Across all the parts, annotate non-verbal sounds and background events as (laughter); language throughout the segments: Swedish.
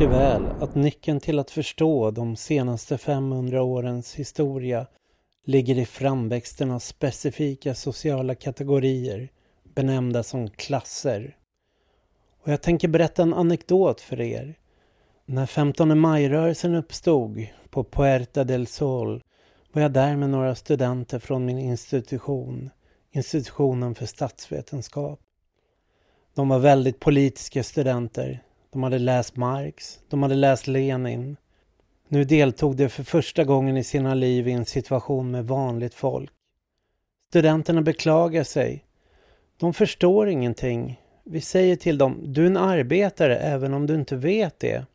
mycket väl att nyckeln till att förstå de senaste 500 årens historia ligger i framväxten av specifika sociala kategorier benämnda som klasser. Och jag tänker berätta en anekdot för er. När 15 maj-rörelsen uppstod på Puerta del Sol var jag där med några studenter från min institution, institutionen för statsvetenskap. De var väldigt politiska studenter. De hade läst Marx, de hade läst Lenin. Nu deltog de för första gången i sina liv i en situation med vanligt folk. Studenterna beklagar sig. De förstår ingenting. Vi säger till dem, du är en arbetare även om du inte vet det.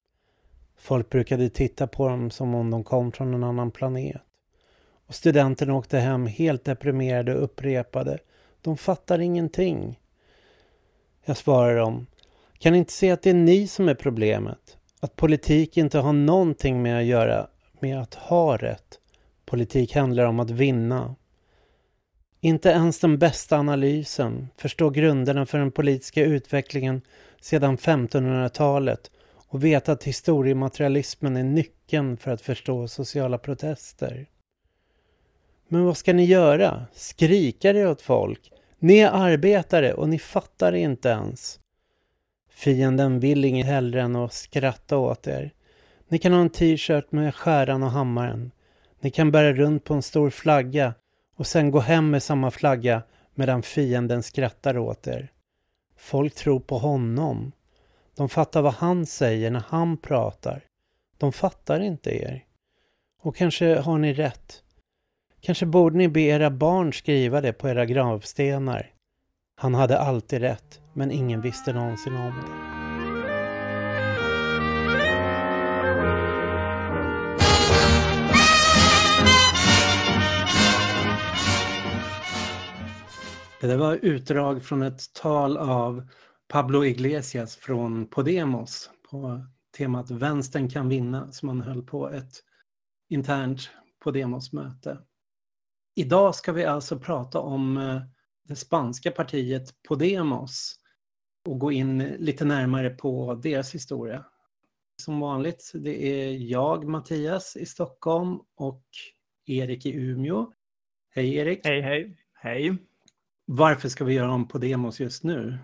Folk brukade titta på dem som om de kom från en annan planet. Och studenterna åkte hem helt deprimerade och upprepade. De fattar ingenting. Jag svarar dem. Kan ni inte se att det är ni som är problemet? Att politik inte har någonting med att göra med att ha rätt. Politik handlar om att vinna. Inte ens den bästa analysen förstår grunderna för den politiska utvecklingen sedan 1500-talet och vet att historiematerialismen är nyckeln för att förstå sociala protester. Men vad ska ni göra? Skrika det åt folk? Ni är arbetare och ni fattar det inte ens. Fienden vill inget hellre än att skratta åt er. Ni kan ha en t-shirt med skäran och hammaren. Ni kan bära runt på en stor flagga och sen gå hem med samma flagga medan fienden skrattar åt er. Folk tror på honom. De fattar vad han säger när han pratar. De fattar inte er. Och kanske har ni rätt. Kanske borde ni be era barn skriva det på era gravstenar. Han hade alltid rätt, men ingen visste någonsin om det. Det där var utdrag från ett tal av Pablo Iglesias från Podemos på temat Vänstern kan vinna som han höll på ett internt Podemos-möte. Idag ska vi alltså prata om eh, det spanska partiet Podemos och gå in lite närmare på deras historia. Som vanligt, det är jag, Mattias, i Stockholm och Erik i Umeå. Hej Erik! Hej, hej! Hej! Varför ska vi göra om Podemos just nu?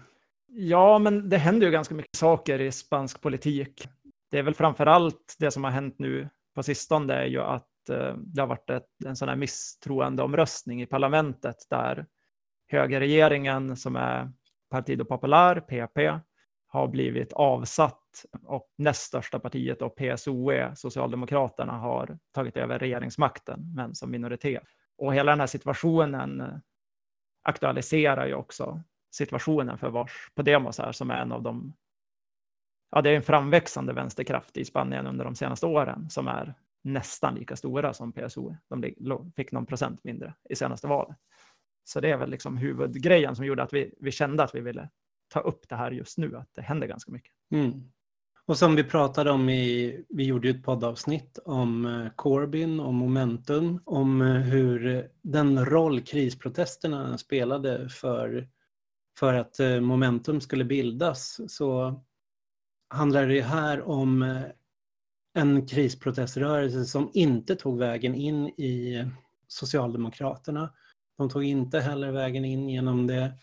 Ja, men det händer ju ganska mycket saker i spansk politik. Det är väl framför allt det som har hänt nu på sistone är ju att eh, det har varit ett, en sån här misstroendeomröstning i parlamentet där högerregeringen som är Partido Popular, PP, har blivit avsatt och näst största partiet och PSOE, Socialdemokraterna, har tagit över regeringsmakten, men som minoritet. Och hela den här situationen eh, aktualiserar ju också situationen för vars Podemos är som är en av de Ja, det är en framväxande vänsterkraft i Spanien under de senaste åren som är nästan lika stora som PSOE. De fick någon procent mindre i senaste valet. Så det är väl liksom huvudgrejen som gjorde att vi, vi kände att vi ville ta upp det här just nu, att det händer ganska mycket. Mm. Och som vi pratade om i, vi gjorde ju ett poddavsnitt om eh, Corbyn och Momentum, om eh, hur den roll krisprotesterna spelade för, för att eh, Momentum skulle bildas, så handlar det här om en krisproteströrelse som inte tog vägen in i Socialdemokraterna. De tog inte heller vägen in genom det,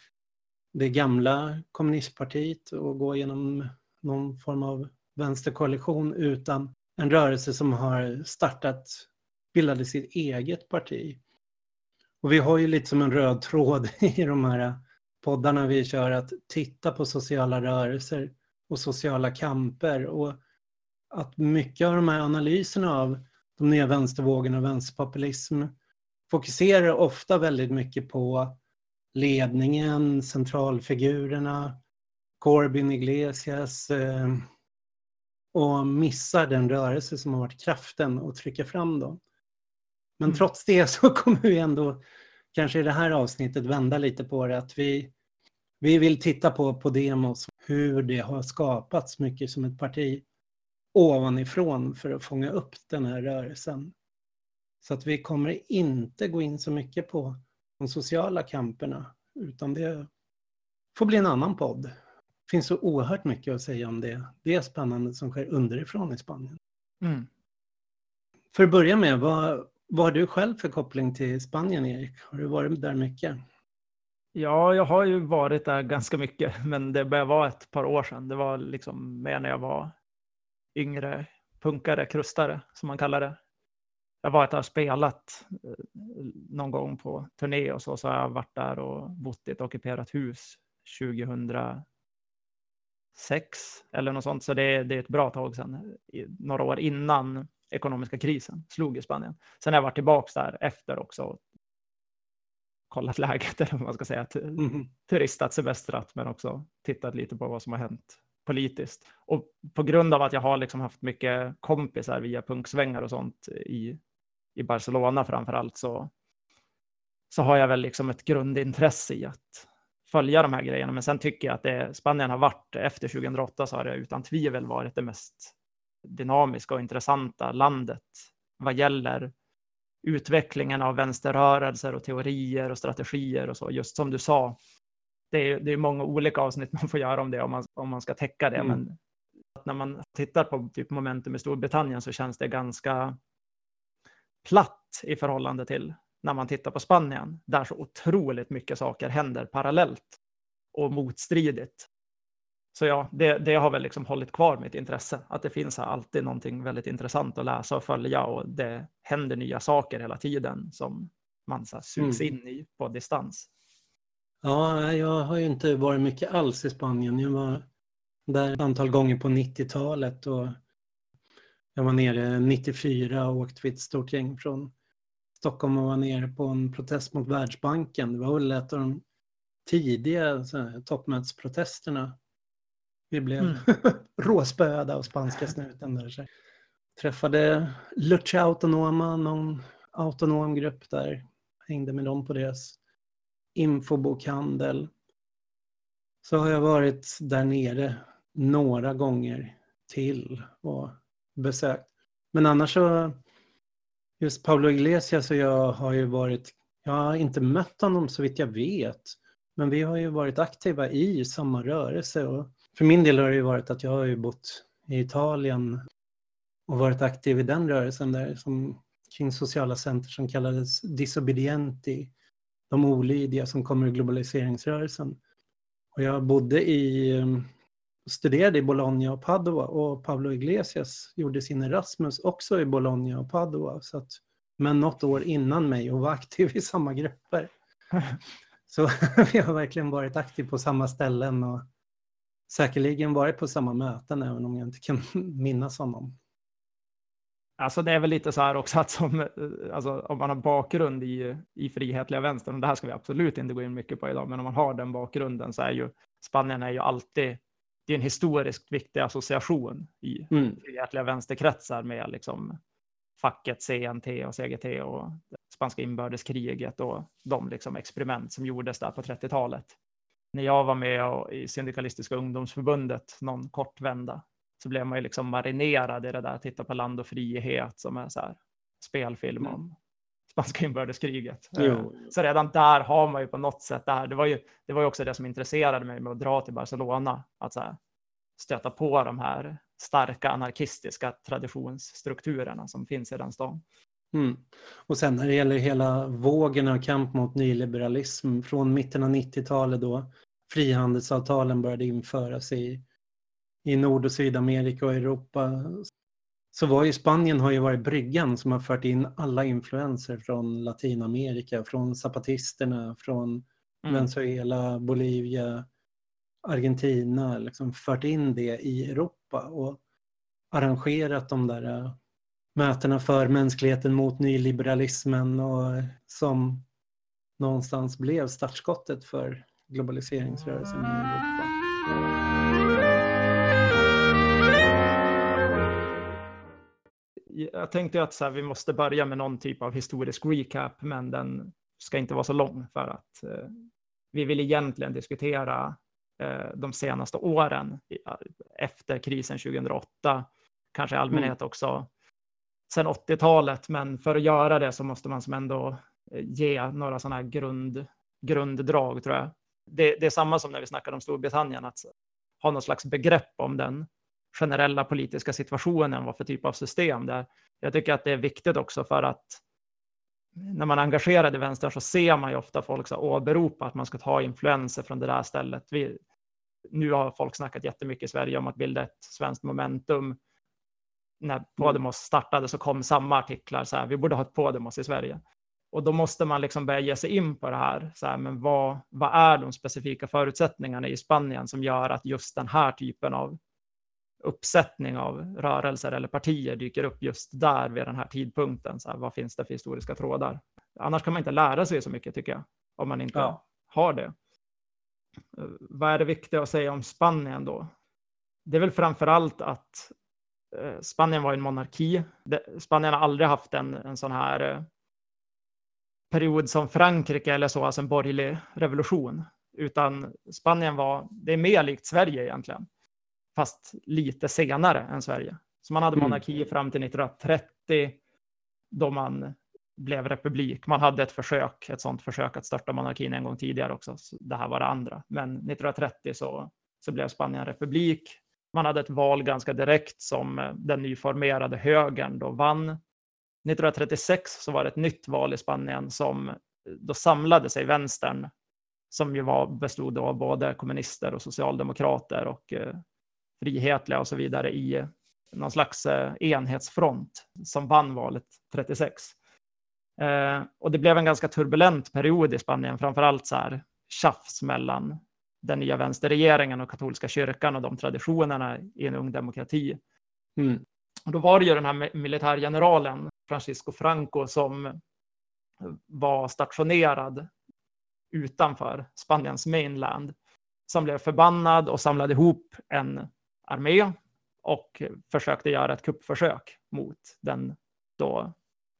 det gamla kommunistpartiet och gå genom någon form av vänsterkoalition utan en rörelse som har startat, bildade sitt eget parti. Och vi har ju lite som en röd tråd (laughs) i de här poddarna vi kör att titta på sociala rörelser och sociala kamper och att mycket av de här analyserna av de nya vänstervågorna och vänsterpopulism fokuserar ofta väldigt mycket på ledningen, centralfigurerna, Corbyn, Iglesias eh, och missar den rörelse som har varit kraften att trycka fram dem. Men mm. trots det så kommer vi ändå, kanske i det här avsnittet, vända lite på det. Att vi, vi vill titta på, på demos, hur det har skapats mycket som ett parti ovanifrån för att fånga upp den här rörelsen. Så att vi kommer inte gå in så mycket på de sociala kamperna, utan det får bli en annan podd. Det finns så oerhört mycket att säga om det. Det är spännande som sker underifrån i Spanien. Mm. För att börja med, vad, vad har du själv för koppling till Spanien, Erik? Har du varit där mycket? Ja, jag har ju varit där ganska mycket, (laughs) men det börjar vara ett par år sedan. Det var liksom mer när jag var yngre punkare, krustare som man kallar det. Jag har varit där och spelat eh, någon gång på turné och så, så har jag varit där och bott i ett ockuperat hus 2006 eller något sånt. Så det är, det är ett bra tag sedan, några år innan ekonomiska krisen slog i Spanien. Sen har jag varit tillbaka där efter också och kollat läget, (laughs) eller vad man ska säga, mm. turistat, semestrat, men också tittat lite på vad som har hänt politiskt. Och på grund av att jag har liksom haft mycket kompisar via punksvängar och sånt i, i Barcelona framför allt så, så har jag väl liksom ett grundintresse i att följa de här grejerna. Men sen tycker jag att det, Spanien har varit, efter 2008 så har det utan tvivel varit det mest dynamiska och intressanta landet vad gäller utvecklingen av vänsterrörelser och teorier och strategier och så. Just som du sa, det är, det är många olika avsnitt (laughs) man får göra om det om man, om man ska täcka det. Mm. Men när man tittar på typ momentum i Storbritannien så känns det ganska platt i förhållande till när man tittar på Spanien, där så otroligt mycket saker händer parallellt och motstridigt. Så ja, det, det har väl liksom hållit kvar mitt intresse, att det finns alltid någonting väldigt intressant att läsa och följa och det händer nya saker hela tiden som man så sugs mm. in i på distans. Ja, jag har ju inte varit mycket alls i Spanien. Jag var där ett antal gånger på 90-talet och jag var nere 94 och åkte vid ett stort gäng från Stockholm och var nere på en protest mot Världsbanken. Det var väl ett av de tidiga toppmötesprotesterna vi blev mm. (laughs) råspöda av spanska snuten där. Så. Träffade Lucha Autonoma, någon autonom grupp där. Hängde med dem på deras infobokhandel. Så har jag varit där nere några gånger till och besökt. Men annars så, just Pablo Iglesias och jag har ju varit, jag har inte mött honom så vitt jag vet. Men vi har ju varit aktiva i samma rörelse och för min del har det ju varit att jag har ju bott i Italien och varit aktiv i den rörelsen där som kring sociala center som kallades disobedienti, de olydiga som kommer ur globaliseringsrörelsen. Och jag bodde i, studerade i Bologna och Padua och Pablo Iglesias gjorde sin Erasmus också i Bologna och Padua. Så att, men något år innan mig och var aktiv i samma grupper. (laughs) Så (laughs) vi har verkligen varit aktiva på samma ställen och säkerligen varit på samma möten även om jag inte kan (laughs) minnas honom. Alltså det är väl lite så här också att som, eh, alltså, om man har bakgrund i, i frihetliga vänstern, och det här ska vi absolut inte gå in mycket på idag, men om man har den bakgrunden så är ju Spanien är ju alltid, det är en historiskt viktig association i mm. frihetliga vänsterkretsar med liksom facket CNT och CGT och spanska inbördeskriget och de liksom experiment som gjordes där på 30-talet när jag var med i Syndikalistiska ungdomsförbundet någon kort vända så blev man ju liksom marinerad i det där, titta på Land och frihet som är så här spelfilm mm. om spanska inbördeskriget. Jo. Eh, så redan där har man ju på något sätt det här. Det var ju, det var ju också det som intresserade mig med att dra till Barcelona, att så här, stöta på de här starka anarkistiska traditionsstrukturerna som finns i den stan. Mm. Och sen när det gäller hela vågen av kamp mot nyliberalism från mitten av 90-talet då frihandelsavtalen började införas i, i Nord och Sydamerika och Europa så var ju Spanien har ju varit bryggan som har fört in alla influenser från Latinamerika, från zapatisterna, från mm. Venezuela, Bolivia, Argentina, liksom fört in det i Europa och arrangerat de där mötena för mänskligheten mot nyliberalismen och som någonstans blev startskottet för globaliseringsrörelsen i Europa. Jag tänkte att så här, vi måste börja med någon typ av historisk recap, men den ska inte vara så lång för att eh, vi vill egentligen diskutera eh, de senaste åren efter krisen 2008, kanske i allmänhet mm. också sedan 80-talet, men för att göra det så måste man som ändå eh, ge några sådana här grund, grunddrag tror jag. Det, det, är samma som när vi snackade om Storbritannien, att ha något slags begrepp om den generella politiska situationen, vad för typ av system det är. Jag tycker att det är viktigt också för att när man är engagerad i vänstern så ser man ju ofta folk så åberopa att man ska ta influenser från det där stället. Vi, nu har folk snackat jättemycket i Sverige om att bilda ett svenskt momentum. När Podemos startade så kom samma artiklar så här, vi borde ha ett Podemos i Sverige. Och då måste man liksom börja ge sig in på det här. Så här men vad, vad är de specifika förutsättningarna i Spanien som gör att just den här typen av uppsättning av rörelser eller partier dyker upp just där vid den här tidpunkten. Så här, vad finns det för historiska trådar? Annars kan man inte lära sig så mycket tycker jag, om man inte ja. har det. Vad är det viktiga att säga om Spanien då? Det är väl framför allt att eh, Spanien var en monarki. Spanien har aldrig haft en, en sån här eh, period som Frankrike eller så, alltså en borgerlig revolution, utan Spanien var, det är mer likt Sverige egentligen, fast lite senare än Sverige. Så man hade mm. monarki fram till 1930 då man blev republik. Man hade ett försök, ett sådant försök att störta monarkin en gång tidigare också. det här var det andra. Men 1930 så, så blev Spanien republik. Man hade ett val ganska direkt som den nyformerade högern då vann 1936 så var det ett nytt val i Spanien som då samlade sig vänstern, som ju var, bestod av både kommunister och socialdemokrater och eh, frihetliga och så vidare i någon slags eh, enhetsfront som vann valet 36. Eh, och det blev en ganska turbulent period i Spanien, framför allt så här tjafs mellan den nya vänsterregeringen och katolska kyrkan och de traditionerna i en ung demokrati. Mm. Och då var det ju den här militärgeneralen Francisco Franco som var stationerad utanför Spaniens mainland som blev förbannad och samlade ihop en armé och försökte göra ett kuppförsök mot den då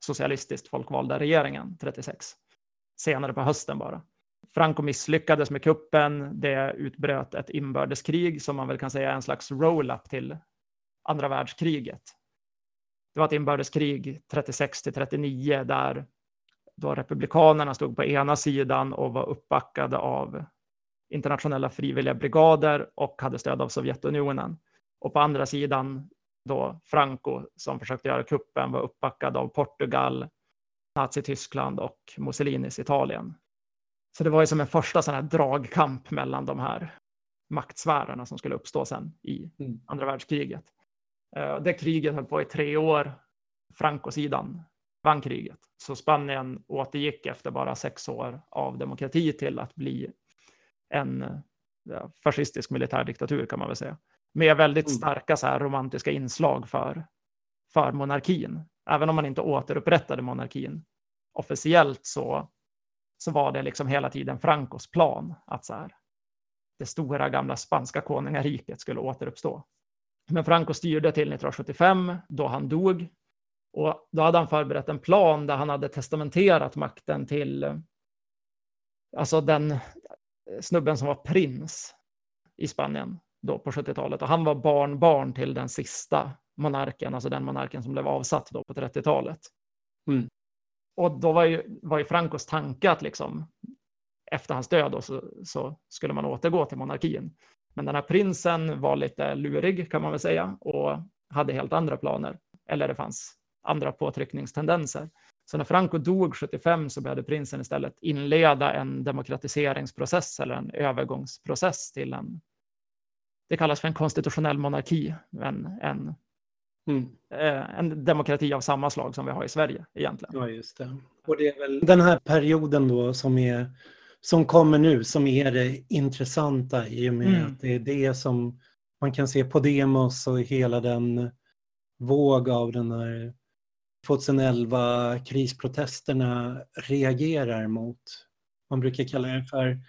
socialistiskt folkvalda regeringen 36. Senare på hösten bara. Franco misslyckades med kuppen. Det utbröt ett inbördeskrig som man väl kan säga är en slags roll-up till andra världskriget det var ett inbördeskrig 36 till 39 där då republikanerna stod på ena sidan och var uppbackade av internationella frivilliga brigader och hade stöd av Sovjetunionen. Och på andra sidan då Franco som försökte göra kuppen var uppbackad av Portugal, Nazityskland och Mussolinis Italien. Så det var ju som en första sån här dragkamp mellan de här maktsfärerna som skulle uppstå sen i mm. andra världskriget. Eh, det kriget höll på i tre år. Franco-sidan vann kriget. Så Spanien återgick efter bara sex år av demokrati till att bli en ja, fascistisk militärdiktatur kan man väl säga. Med väldigt mm. starka så här, romantiska inslag för, för monarkin. Även om man inte återupprättade monarkin officiellt så, så var det liksom hela tiden Francos plan att så här, det stora gamla spanska konungariket skulle återuppstå. Men Franco styrde till 1975 då han dog. Och då hade han förberett en plan där han hade testamenterat makten till alltså den snubben som var prins i Spanien då på 70-talet. Och han var barnbarn till den sista monarken, alltså den monarken som blev avsatt då på 30-talet. Mm. Och då var ju, var ju Francos tanke att liksom efter hans död då, så, så, skulle man återgå till monarkin. Men den här prinsen var lite lurig kan man väl säga och hade helt andra planer. Eller det fanns andra påtryckningstendenser. Så när Franco dog 75 så började prinsen istället inleda en demokratiseringsprocess eller en övergångsprocess till en, det kallas för en konstitutionell monarki, en, en, mm. eh, en demokrati av samma slag som vi har i Sverige egentligen. Ja, just det. Och det är väl den här perioden då som är som kommer nu som är det intressanta i och med mm. att det är det som man kan se på Demos och hela den våg av den här 2011 krisprotesterna reagerar mot. Man brukar kalla det för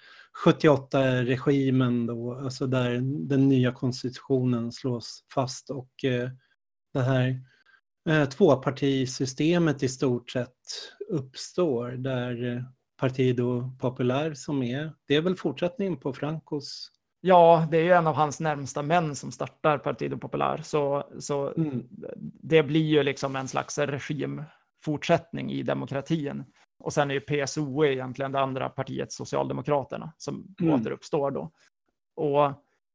78-regimen då, alltså där den nya konstitutionen slås fast och eh, det här eh, tvåpartisystemet i stort sett uppstår där eh, Partido Popular som är, det är väl fortsättningen på Francos? Ja, det är en av hans närmsta män som startar Partido Popular, så, så mm. det blir ju liksom en slags regimfortsättning i demokratin. Och sen är ju PSOE egentligen det andra partiet, Socialdemokraterna, som mm. återuppstår då. Och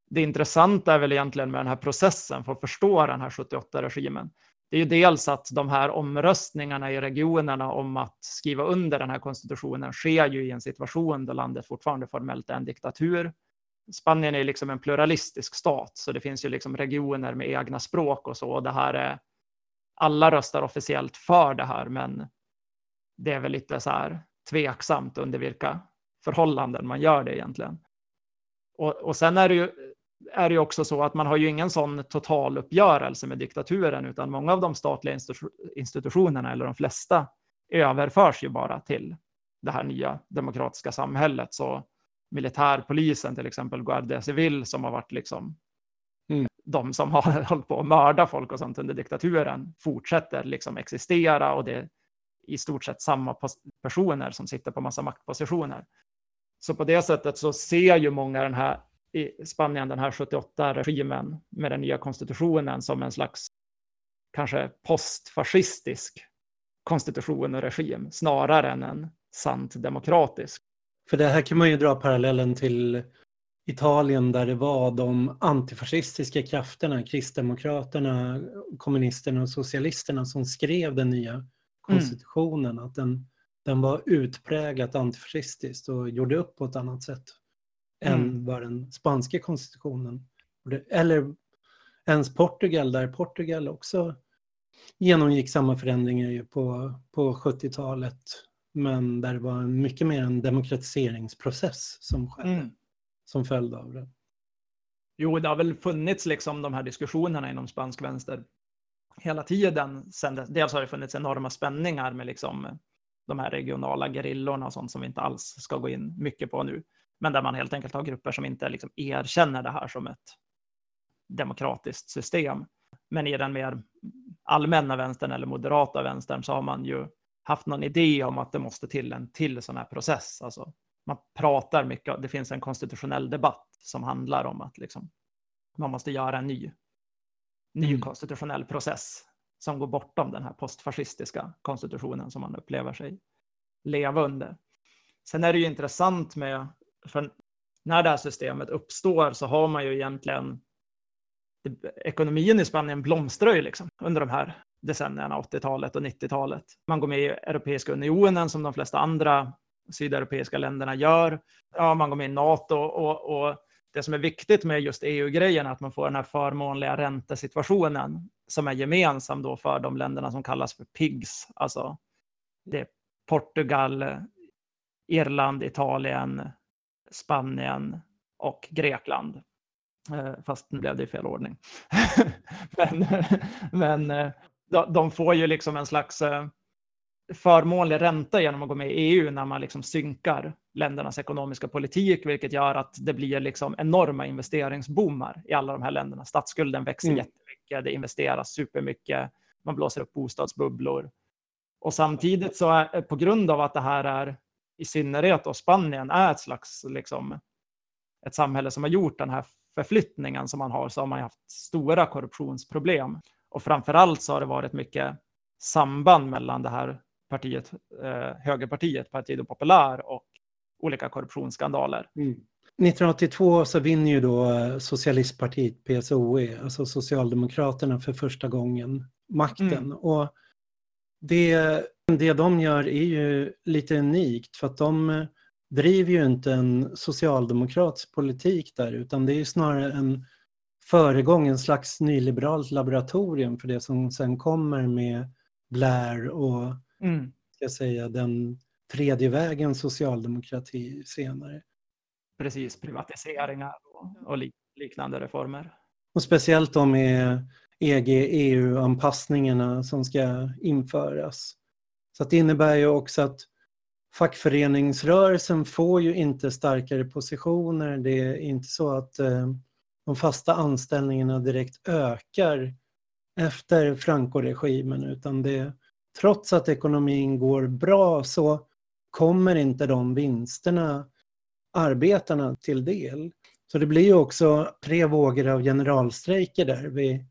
det intressanta är väl egentligen med den här processen för att förstå den här 78-regimen. Det är ju dels att de här omröstningarna i regionerna om att skriva under den här konstitutionen sker ju i en situation där landet fortfarande formellt är en diktatur. Spanien är liksom en pluralistisk stat, så det finns ju liksom regioner med egna språk och så. Och det här är, alla röstar officiellt för det här, men det är väl lite så här tveksamt under vilka förhållanden man gör det egentligen. Och, och sen är det ju är det också så att man har ju ingen sån totaluppgörelse med diktaturen, utan många av de statliga institutionerna, eller de flesta, överförs ju bara till det här nya demokratiska samhället. Så militärpolisen, till exempel Guardia Civil, som har varit liksom mm. de som har (laughs) hållit på att mörda folk och sånt under diktaturen, fortsätter liksom existera och det är i stort sett samma personer som sitter på massa maktpositioner. Så på det sättet så ser ju många den här i Spanien, den här 78-regimen med den nya konstitutionen som en slags kanske postfascistisk konstitution och regim snarare än en sant demokratisk. För det här kan man ju dra parallellen till Italien där det var de antifascistiska krafterna, kristdemokraterna, kommunisterna och socialisterna som skrev den nya konstitutionen. Mm. Att den, den var utpräglat antifascistisk och gjorde upp på ett annat sätt mm. än vad den spanska konstitutionen Eller ens Portugal, där Portugal också genomgick samma förändringar på, på 70-talet. Men där det var mycket mer en demokratiseringsprocess som skedde, mm. som följde av det. Jo, det har väl funnits liksom de här diskussionerna inom spansk vänster hela tiden. Sen det, dels har det funnits enorma spänningar med liksom de här regionala gerillorna och sånt som vi inte alls ska gå in mycket på nu. Men där man helt enkelt har grupper som inte liksom erkänner det här som ett demokratiskt system. Men i den mer allmänna vänstern eller moderata vänstern så har man ju haft någon idé om att det måste till en till sån här process. Alltså, man pratar mycket, det finns en konstitutionell debatt som handlar om att liksom, man måste göra en ny, ny mm. konstitutionell process som går bortom den här postfascistiska konstitutionen som man upplever sig leva under. Sen är det ju intressant med för när det här systemet uppstår så har man ju egentligen ekonomin i Spanien blomstrar ju liksom under de här decennierna, 80-talet och 90-talet. Man går med i Europeiska unionen som de flesta andra sydeuropeiska länderna gör. Ja, man går med i NATO och, och det som är viktigt med just EU-grejen är att man får den här förmånliga räntesituationen som är gemensam då för de länderna som kallas för PIGS, alltså det är Portugal, Irland, Italien, Spanien och Grekland. Eh, fast nu blev det i fel ordning. (laughs) men men eh, de får ju liksom en slags eh, förmånlig ränta genom att gå med i EU när man liksom synkar ländernas ekonomiska politik, vilket gör att det blir liksom enorma investeringsboomar i alla de här länderna. Statsskulden växer mm. jättemycket, det investeras supermycket, man blåser upp bostadsbubblor. Och samtidigt så är på grund av att det här är i synnerhet då Spanien är ett slags liksom, ett samhälle som har gjort den här förflyttningen som man har, så har man haft stora korruptionsproblem. Och framför allt så har det varit mycket samband mellan det här partiet, eh, högerpartiet, Partido Popular och olika korruptionsskandaler. Mm. 1982 så vinner ju då eh, socialistpartiet PSOE, alltså Socialdemokraterna för första gången makten. Mm. Och det det de gör är ju lite unikt för att de driver ju inte en socialdemokratisk politik där utan det är snarare en föregång, en slags nyliberalt laboratorium för det som sen kommer med Blair och mm. ska säga, den tredje vägens socialdemokrati senare. Precis, privatiseringar och, och liknande reformer. Och speciellt då med EG-EU-anpassningarna som ska införas. Så det innebär ju också att fackföreningsrörelsen får ju inte starkare positioner. Det är inte så att eh, de fasta anställningarna direkt ökar efter Franco-regimen utan det, trots att ekonomin går bra så kommer inte de vinsterna arbetarna till del. Så det blir ju också tre vågor av generalstrejker där vid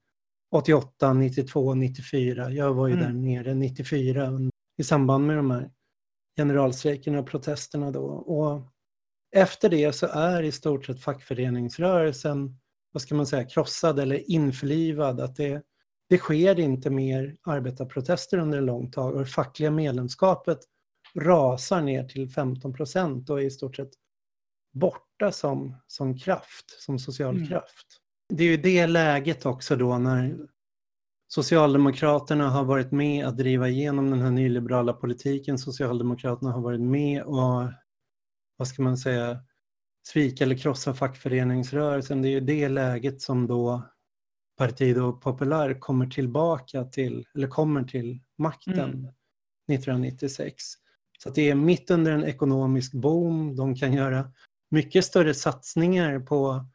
88, 92, 94. Jag var ju mm. där nere 94 i samband med de här generalstrejkerna och protesterna då. Och efter det så är i stort sett fackföreningsrörelsen vad ska man säga, krossad eller införlivad. Att det, det sker inte mer arbetarprotester under en lång tag och det fackliga medlemskapet rasar ner till 15 procent och är i stort sett borta som, som kraft, som social mm. kraft. Det är ju det läget också då när Socialdemokraterna har varit med att driva igenom den här nyliberala politiken. Socialdemokraterna har varit med och, vad ska man säga, svika eller krossa fackföreningsrörelsen. Det är ju det läget som då Partido Popular kommer tillbaka till, eller kommer till makten mm. 1996. Så det är mitt under en ekonomisk boom. De kan göra mycket större satsningar på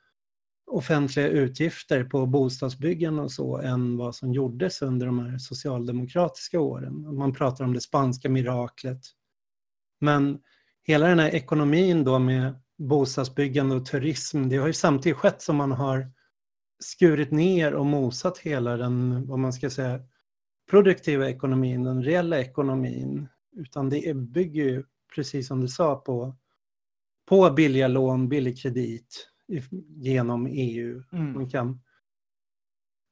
offentliga utgifter på bostadsbyggande och så än vad som gjordes under de här socialdemokratiska åren. Man pratar om det spanska miraklet. Men hela den här ekonomin då med bostadsbyggande och turism, det har ju samtidigt skett som man har skurit ner och mosat hela den, vad man ska säga, produktiva ekonomin, den reella ekonomin. Utan det bygger ju, precis som du sa, på, på billiga lån, billig kredit genom EU. Mm. Man kan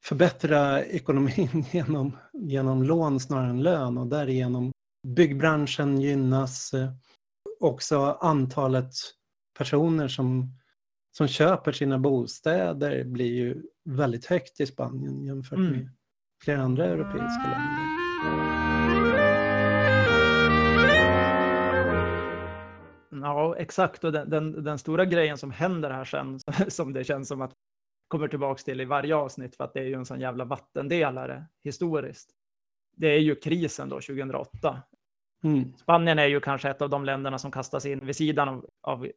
förbättra ekonomin (laughs) genom, genom lån snarare än lön och därigenom byggbranschen gynnas. Också antalet personer som, som köper sina bostäder blir ju väldigt högt i Spanien jämfört mm. med flera andra europeiska länder. Ja, exakt. Och den, den, den, stora grejen som händer här sen, (laughs) som det känns som att kommer tillbaks till i varje avsnitt, för att det är ju en sån jävla vattendelare historiskt. Det är ju krisen då 2008. Mm. Spanien är ju kanske ett av de länderna som kastas in vid sidan av, av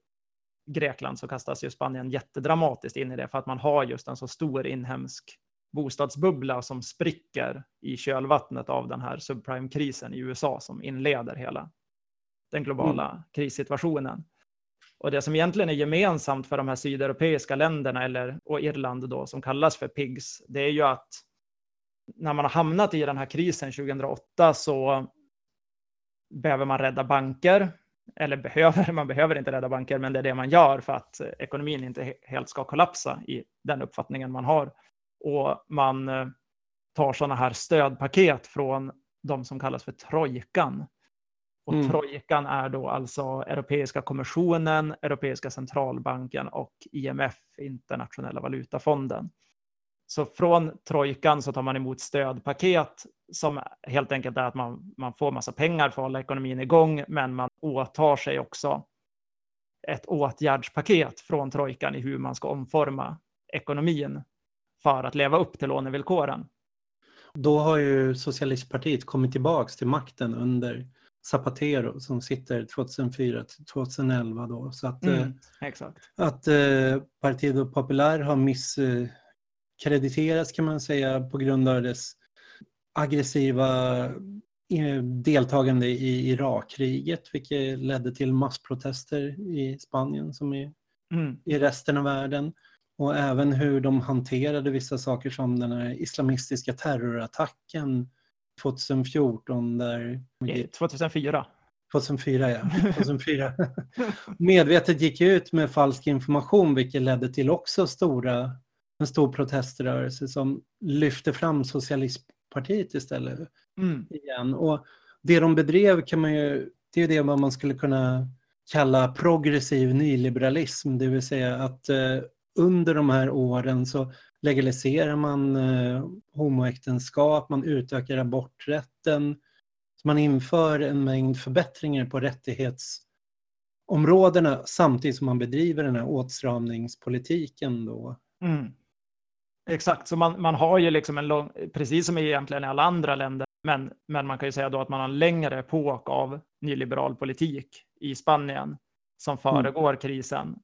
Grekland så kastas ju Spanien jättedramatiskt in i det för att man har just en så stor inhemsk bostadsbubbla som spricker i kölvattnet av den här subprime-krisen i USA som inleder hela den globala mm. krissituationen. Och det som egentligen är gemensamt för de här sydeuropeiska länderna eller, och Irland då, som kallas för PIGS, det är ju att när man har hamnat i den här krisen 2008 så behöver man rädda banker. Eller behöver, man behöver inte rädda banker, men det är det man gör för att ekonomin inte helt ska kollapsa i den uppfattningen man har. Och man eh, tar sådana här stödpaket från de som kallas för trojkan och mm. trojkan är då alltså Europeiska kommissionen, Europeiska centralbanken och IMF, Internationella valutafonden. Så från trojkan så tar man emot stödpaket som helt enkelt är att man, man får massa pengar för att hålla ekonomin igång, men man åtar sig också ett åtgärdspaket från trojkan i hur man ska omforma ekonomin för att leva upp till lånevillkoren. Då har ju Socialistpartiet kommit tillbaks till makten under Zapatero som sitter 2004 till 2011 då. Så att, mm, eh, exakt. att eh, Partido Popular har misskrediterats kan man säga på grund av dess aggressiva eh, deltagande i Irakkriget, vilket ledde till massprotester i Spanien som i, mm. i resten av världen. Och även hur de hanterade vissa saker som den här islamistiska terrorattacken 2014 där... 2004. 2004 ja. (laughs) 2004. Medvetet gick ut med falsk information vilket ledde till också stora, en stor proteströrelse som lyfte fram socialistpartiet istället. Mm. Igen. Och det de bedrev kan man ju, det är det man skulle kunna kalla progressiv nyliberalism, det vill säga att eh, under de här åren så legaliserar man eh, homoäktenskap, man utökar aborträtten, man inför en mängd förbättringar på rättighetsområdena samtidigt som man bedriver den här åtstramningspolitiken. Då. Mm. Exakt, så man, man har ju liksom en lång, precis som egentligen i alla andra länder, men, men man kan ju säga då att man har en längre epok av nyliberal politik i Spanien som mm. föregår mm. krisen.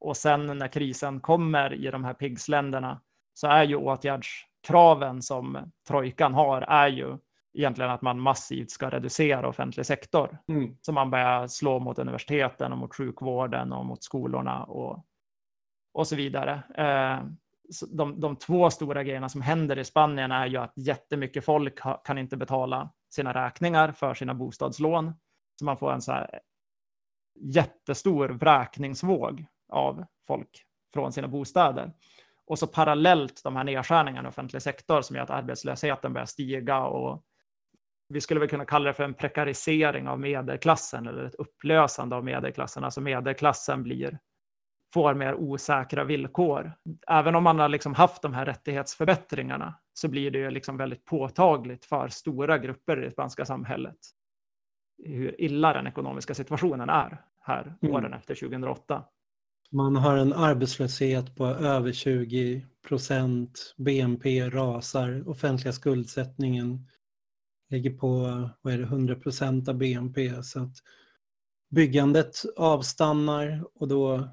Och sen när krisen kommer i de här PIGS-länderna så är ju åtgärdskraven som trojkan har är ju egentligen att man massivt ska reducera offentlig sektor. Mm. Så man börjar slå mot universiteten och mot sjukvården och mot skolorna och, och så vidare. Eh, de, de två stora grejerna som händer i Spanien är ju att jättemycket folk ha, kan inte betala sina räkningar för sina bostadslån. Så man får en så här jättestor vräkningsvåg av folk från sina bostäder. Och så parallellt de här nedskärningarna i offentlig sektor som gör att arbetslösheten börjar stiga och vi skulle väl kunna kalla det för en prekarisering av medelklassen eller ett upplösande av medelklassen. Alltså medelklassen blir, får mer osäkra villkor. Även om man har liksom haft de här rättighetsförbättringarna så blir det ju liksom väldigt påtagligt för stora grupper i det spanska samhället hur illa den ekonomiska situationen är här mm. åren efter 2008. Man har en arbetslöshet på över 20 procent, BNP rasar, offentliga skuldsättningen ligger på vad är det, 100 procent av BNP. Så att byggandet avstannar och då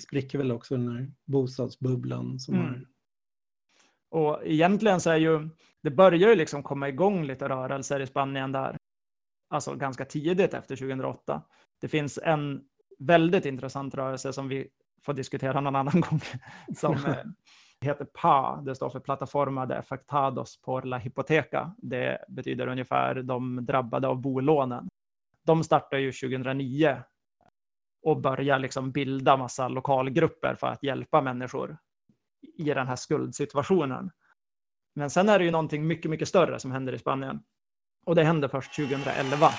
spricker väl också den här bostadsbubblan som mm. har och egentligen så är ju, det börjar ju liksom komma igång lite rörelser i Spanien där, alltså ganska tidigt efter 2008. Det finns en väldigt intressant rörelse som vi får diskutera någon annan (laughs) gång, som eh, heter PA. Det står för Plataforma de Afectados por la Hipoteca. Det betyder ungefär de drabbade av bolånen. De startar ju 2009 och börjar liksom bilda massa lokalgrupper för att hjälpa människor i den här skuldsituationen. Men sen är det ju någonting mycket, mycket större som händer i Spanien. Och det händer först 2011.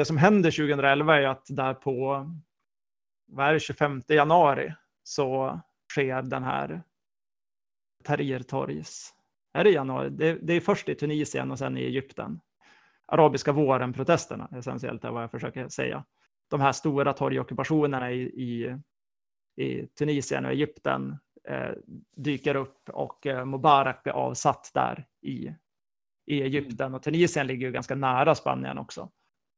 Det som händer 2011 är att där på vad är det, 25 januari så sker den här Tahrirtorgs. Är det januari? Det, det, är först i Tunisien och sen i Egypten. Arabiska våren-protesterna essentiellt är vad jag försöker säga. De här stora torgockupationerna i, i, i Tunisien och Egypten eh, dyker upp och eh, Mubarak blir avsatt där i, i Egypten. Och Tunisien ligger ju ganska nära Spanien också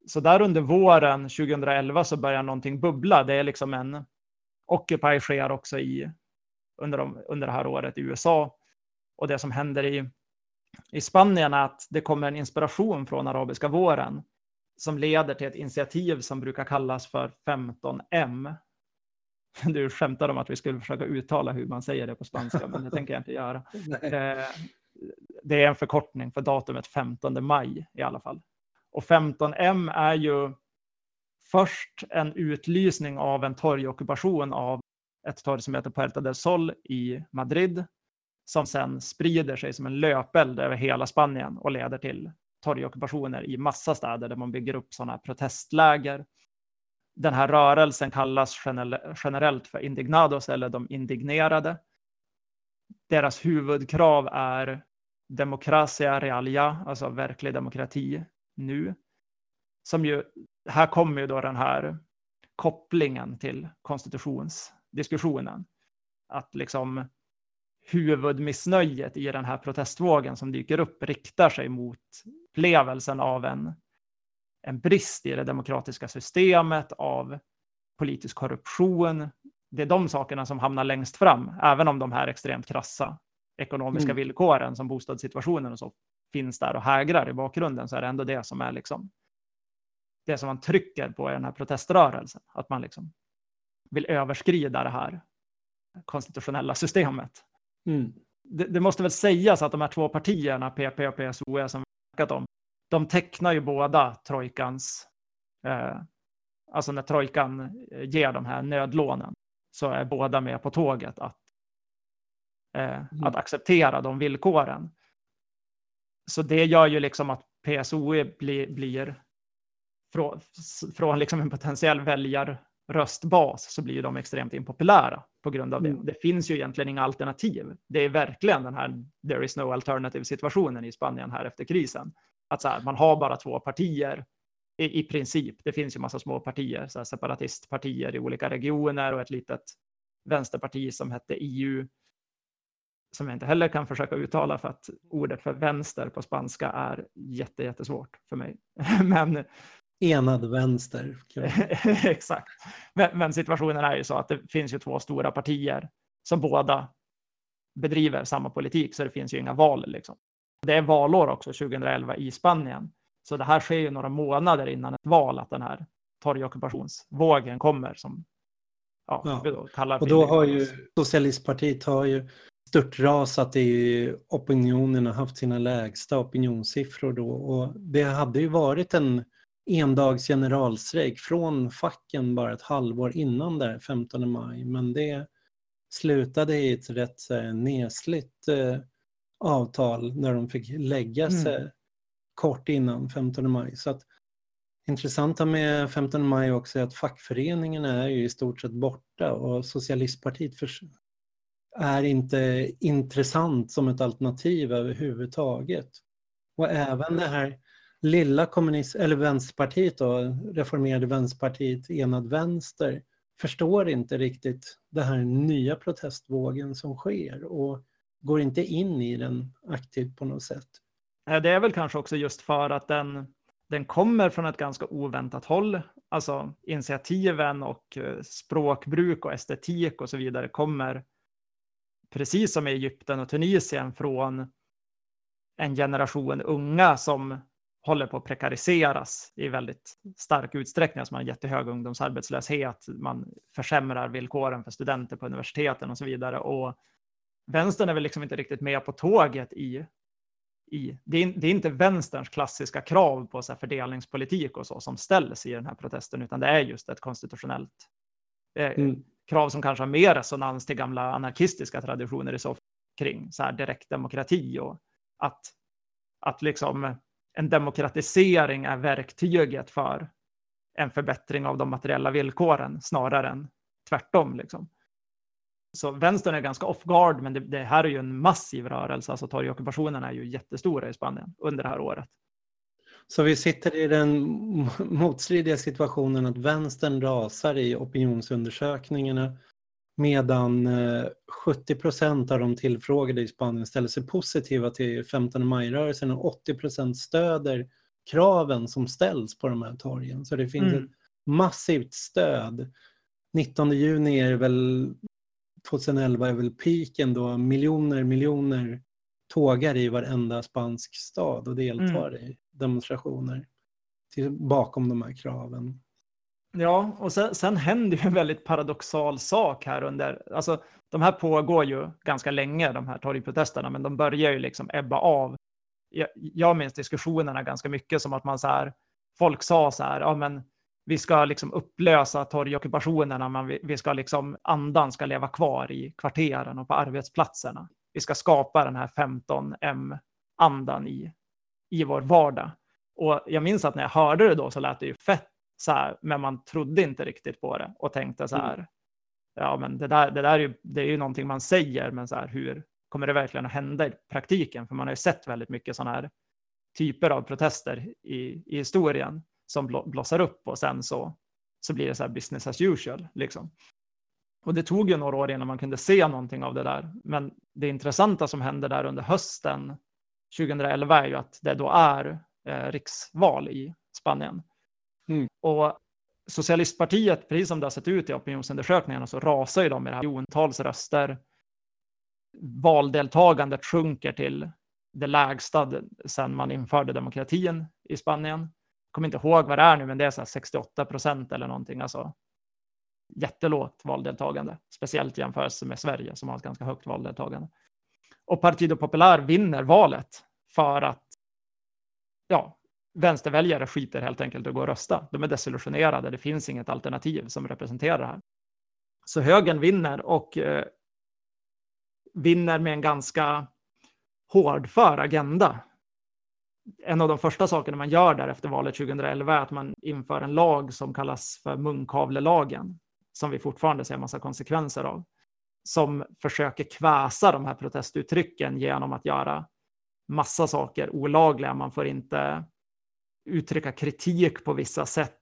så där under våren 2011 så börjar någonting bubbla. Det är liksom en Occupy sker också i, under, de, under det här året i USA. Och det som händer i, i Spanien är att det kommer en inspiration från arabiska våren som leder till ett initiativ som brukar kallas för 15M. Du skämtar om att vi skulle försöka uttala hur man säger det på spanska, men det tänker jag inte göra. (laughs) Eh, det är en förkortning för datumet 15 maj i alla fall. Och 15M är ju först en utlysning av en torgockupation av ett torg som heter Puerta del Sol i Madrid, som sen sprider sig som en löpeld över hela Spanien och leder till torgockupationer i massa städer där man bygger upp sådana protestläger. Den här rörelsen kallas generellt för indignados eller de indignerade. Deras huvudkrav är demokratia realia, alltså verklig demokrati, nu. Som ju, här kommer ju då den här kopplingen till konstitutionsdiskussionen. Att liksom huvudmissnöjet i den här protestvågen som dyker upp riktar sig mot upplevelsen av en, en brist i det demokratiska systemet, av politisk korruption. Det är de sakerna som hamnar längst fram, även om de här extremt krassa ekonomiska mm. villkoren som bostadssituationen och så finns där och hägrar i bakgrunden så är det ändå det som är liksom det som man trycker på i den här proteströrelsen. Att man liksom vill överskrida det här konstitutionella systemet. Mm. Det, det, måste väl sägas att de här två partierna, PP och PSOE, som vi snackat om, de tecknar ju båda trojkans, eh, alltså när trojkan ger de här nödlånen, så är båda med på tåget att, eh, mm. att acceptera de villkoren så det gör ju liksom att PSOE blir, blir från, från liksom en potentiell väljarröstbas så blir de extremt impopulära på grund av det. Mm. Det finns ju egentligen inga alternativ. Det är verkligen den här there is no alternative situationen i Spanien här efter krisen. Att så här, man har bara två partier i, i princip. Det finns ju massa små partier, så separatistpartier i olika regioner och ett litet vänsterparti som hette EU som jag inte heller kan försöka uttala för att ordet för vänster på spanska är jätte, jättesvårt för mig. (laughs) men, Enad vänster. (laughs) Exakt. Men, men, situationen är ju så att det finns ju två stora partier som båda bedriver samma politik, så det finns ju inga val. Liksom. Det är valår också 2011 i Spanien. Så det här sker ju några månader innan ett val, att den här torgockupationsvågen kommer som ja, ja. Kallar Och då har ju Socialistpartiet har ju störtrasat i opinionen och haft sina lägsta opinionssiffror då. Och det hade ju varit en endags generalstrejk från facken bara ett halvår innan där, 15 maj. Men det slutade i ett rätt nesligt eh, avtal där de fick lägga mm. sig mm. kort innan 15 maj. Så att, intressanta med 15 maj också är att fackföreningarna är ju i stort sett borta och Socialistpartiet är inte intressant som ett alternativ överhuvudtaget. Och även det här lilla kommunist eller Vänsterpartiet då, reformerade Vänsterpartiet, Enad Vänster, förstår inte riktigt den här nya protestvågen som sker och går inte in i den aktivt på något sätt. Eh, det är väl kanske också just för att den, den kommer från ett ganska oväntat håll. Alltså initiativen och eh, språkbruk och estetik och så vidare kommer precis som i Egypten och Tunisien från en generation unga som håller på att prekariseras i väldigt stark utsträckning. Alltså man har jättehög ungdomsarbetslöshet, man försämrar villkoren för studenter på universiteten och så vidare. Och vänstern är väl liksom inte riktigt med på tåget i, i det, är, det är inte vänsterns klassiska krav på så fördelningspolitik och så som ställs i den här protesten, utan det är just ett konstitutionellt eh, mm krav som kanske har mer resonans till gamla anarkistiska traditioner i så kring så här direktdemokrati och att, att liksom en demokratisering är verktyget för en förbättring av de materiella villkoren snarare än tvärtom. Liksom. Så vänstern är ganska off guard, men det, det här är ju en massiv rörelse. Alltså torgockupationerna är ju jättestora i Spanien under det här året. Så vi sitter i den (laughs) motstridiga situationen att vänstern rasar i opinionsundersökningarna medan 70 eh, procent av de tillfrågade i Spanien ställer sig positiva till 15 maj-rörelsen och 80 procent stöder kraven som ställs på de här torgen. Så det finns mm. ett massivt stöd. 19 juni är väl 2011 är väl piken då miljoner, miljoner tågar i varenda spansk stad och deltar mm. i demonstrationer till, bakom de här kraven. Ja, och sen, sen händer ju en väldigt paradoxal sak här under, alltså de här pågår ju ganska länge, de här torgprotesterna, men de börjar ju liksom ebba av. Jag, jag minns diskussionerna ganska mycket som att man så här, folk sa så här, ja men vi ska liksom upplösa torgockupationerna, men vi, vi ska liksom, andan ska leva kvar i kvarteren och på arbetsplatserna. Vi ska skapa den här 15M-andan i, i vår vardag. Och jag minns att när jag hörde det då så lät det ju fett så här, men man trodde inte riktigt på det och tänkte så här, mm. ja men det där, det där är ju, det är ju någonting man säger, men så här, hur kommer det verkligen att hända i praktiken? För man har ju sett väldigt mycket sådana här typer av protester i, i historien som blossar upp och sen så, så blir det så här business as usual. Liksom. Och det tog ju några år innan man kunde se någonting av det där. Men det intressanta som hände där under hösten 2011 är ju att det då är eh, riksval i Spanien. Mm. Och Socialistpartiet, precis som det har sett ut i opinionsundersökningarna, så rasar ju de med det här miljontals röster. Valdeltagandet sjunker till det lägsta sedan man införde demokratin i Spanien. Jag kommer inte ihåg vad det är nu, men det är så 68 procent eller någonting. Alltså jättelågt valdeltagande, speciellt i jämförelse med Sverige som har ett ganska högt valdeltagande. Och Partido Popular vinner valet för att ja, vänsterväljare skiter helt enkelt att gå och rösta. De är desillusionerade. Det finns inget alternativ som representerar det här. Så högern vinner och eh, vinner med en ganska hårdför agenda. En av de första sakerna man gör där efter valet 2011 är att man inför en lag som kallas för munkavlelagen, som vi fortfarande ser en massa konsekvenser av, som försöker kväsa de här protestuttrycken genom att göra massa saker olagliga. Man får inte uttrycka kritik på vissa sätt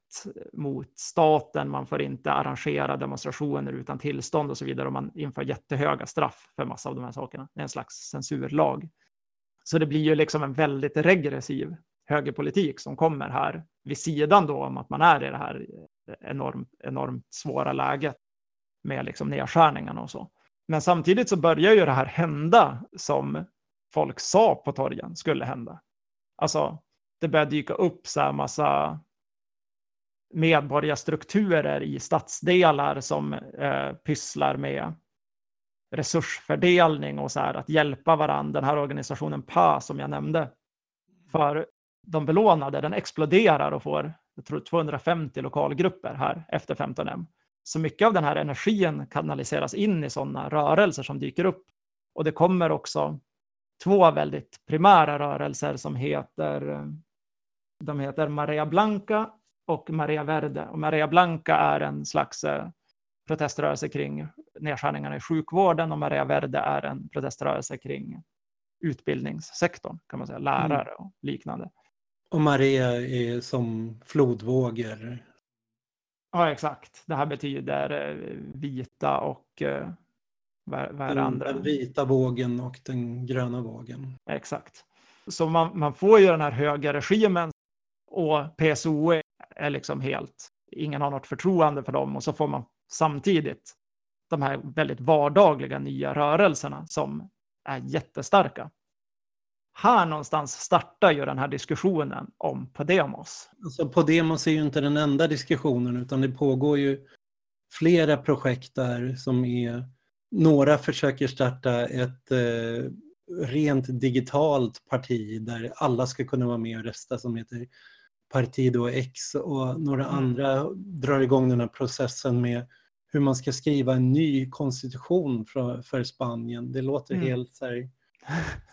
mot staten, man får inte arrangera demonstrationer utan tillstånd och så vidare och man inför jättehöga straff för massa av de här sakerna. Det är en slags censurlag. Så det blir ju liksom en väldigt regressiv högerpolitik som kommer här vid sidan då om att man är i det här enormt, enormt svåra läget med liksom nedskärningarna och så. Men samtidigt så börjar ju det här hända som folk sa på torgen skulle hända. Alltså, det börjar dyka upp så här massa medborgarstrukturer i stadsdelar som eh, pysslar med resursfördelning och så här att hjälpa varandra. Den här organisationen PA som jag nämnde för de belånade, den exploderar och får jag tror 250 lokalgrupper här efter 15M. Så mycket av den här energin kanaliseras in i sådana rörelser som dyker upp. Och det kommer också två väldigt primära rörelser som heter, de heter Maria Blanca och Maria Verde. Och Maria Blanca är en slags eh, proteströrelse kring nedskärningarna i sjukvården och Maria Verde är en proteströrelse kring utbildningssektorn, kan man säga, lärare och liknande. Och Maria är som flodvågor. Ja, exakt. Det här betyder eh, vita och eh, vad, vad är det andra? Den vita vågen och den gröna vågen. Exakt. Så man, man får ju den här höga regimen och PSO är liksom helt, ingen har något förtroende för dem och så får man samtidigt de här väldigt vardagliga nya rörelserna som är jättestarka. Här någonstans startar ju den här diskussionen om Podemos. Alltså Podemos är ju inte den enda diskussionen utan det pågår ju flera projekt där som är några försöker starta ett eh, rent digitalt parti där alla ska kunna vara med och rösta som heter Partido X och några mm. andra drar igång den här processen med hur man ska skriva en ny konstitution för, för Spanien. Det låter mm. helt så här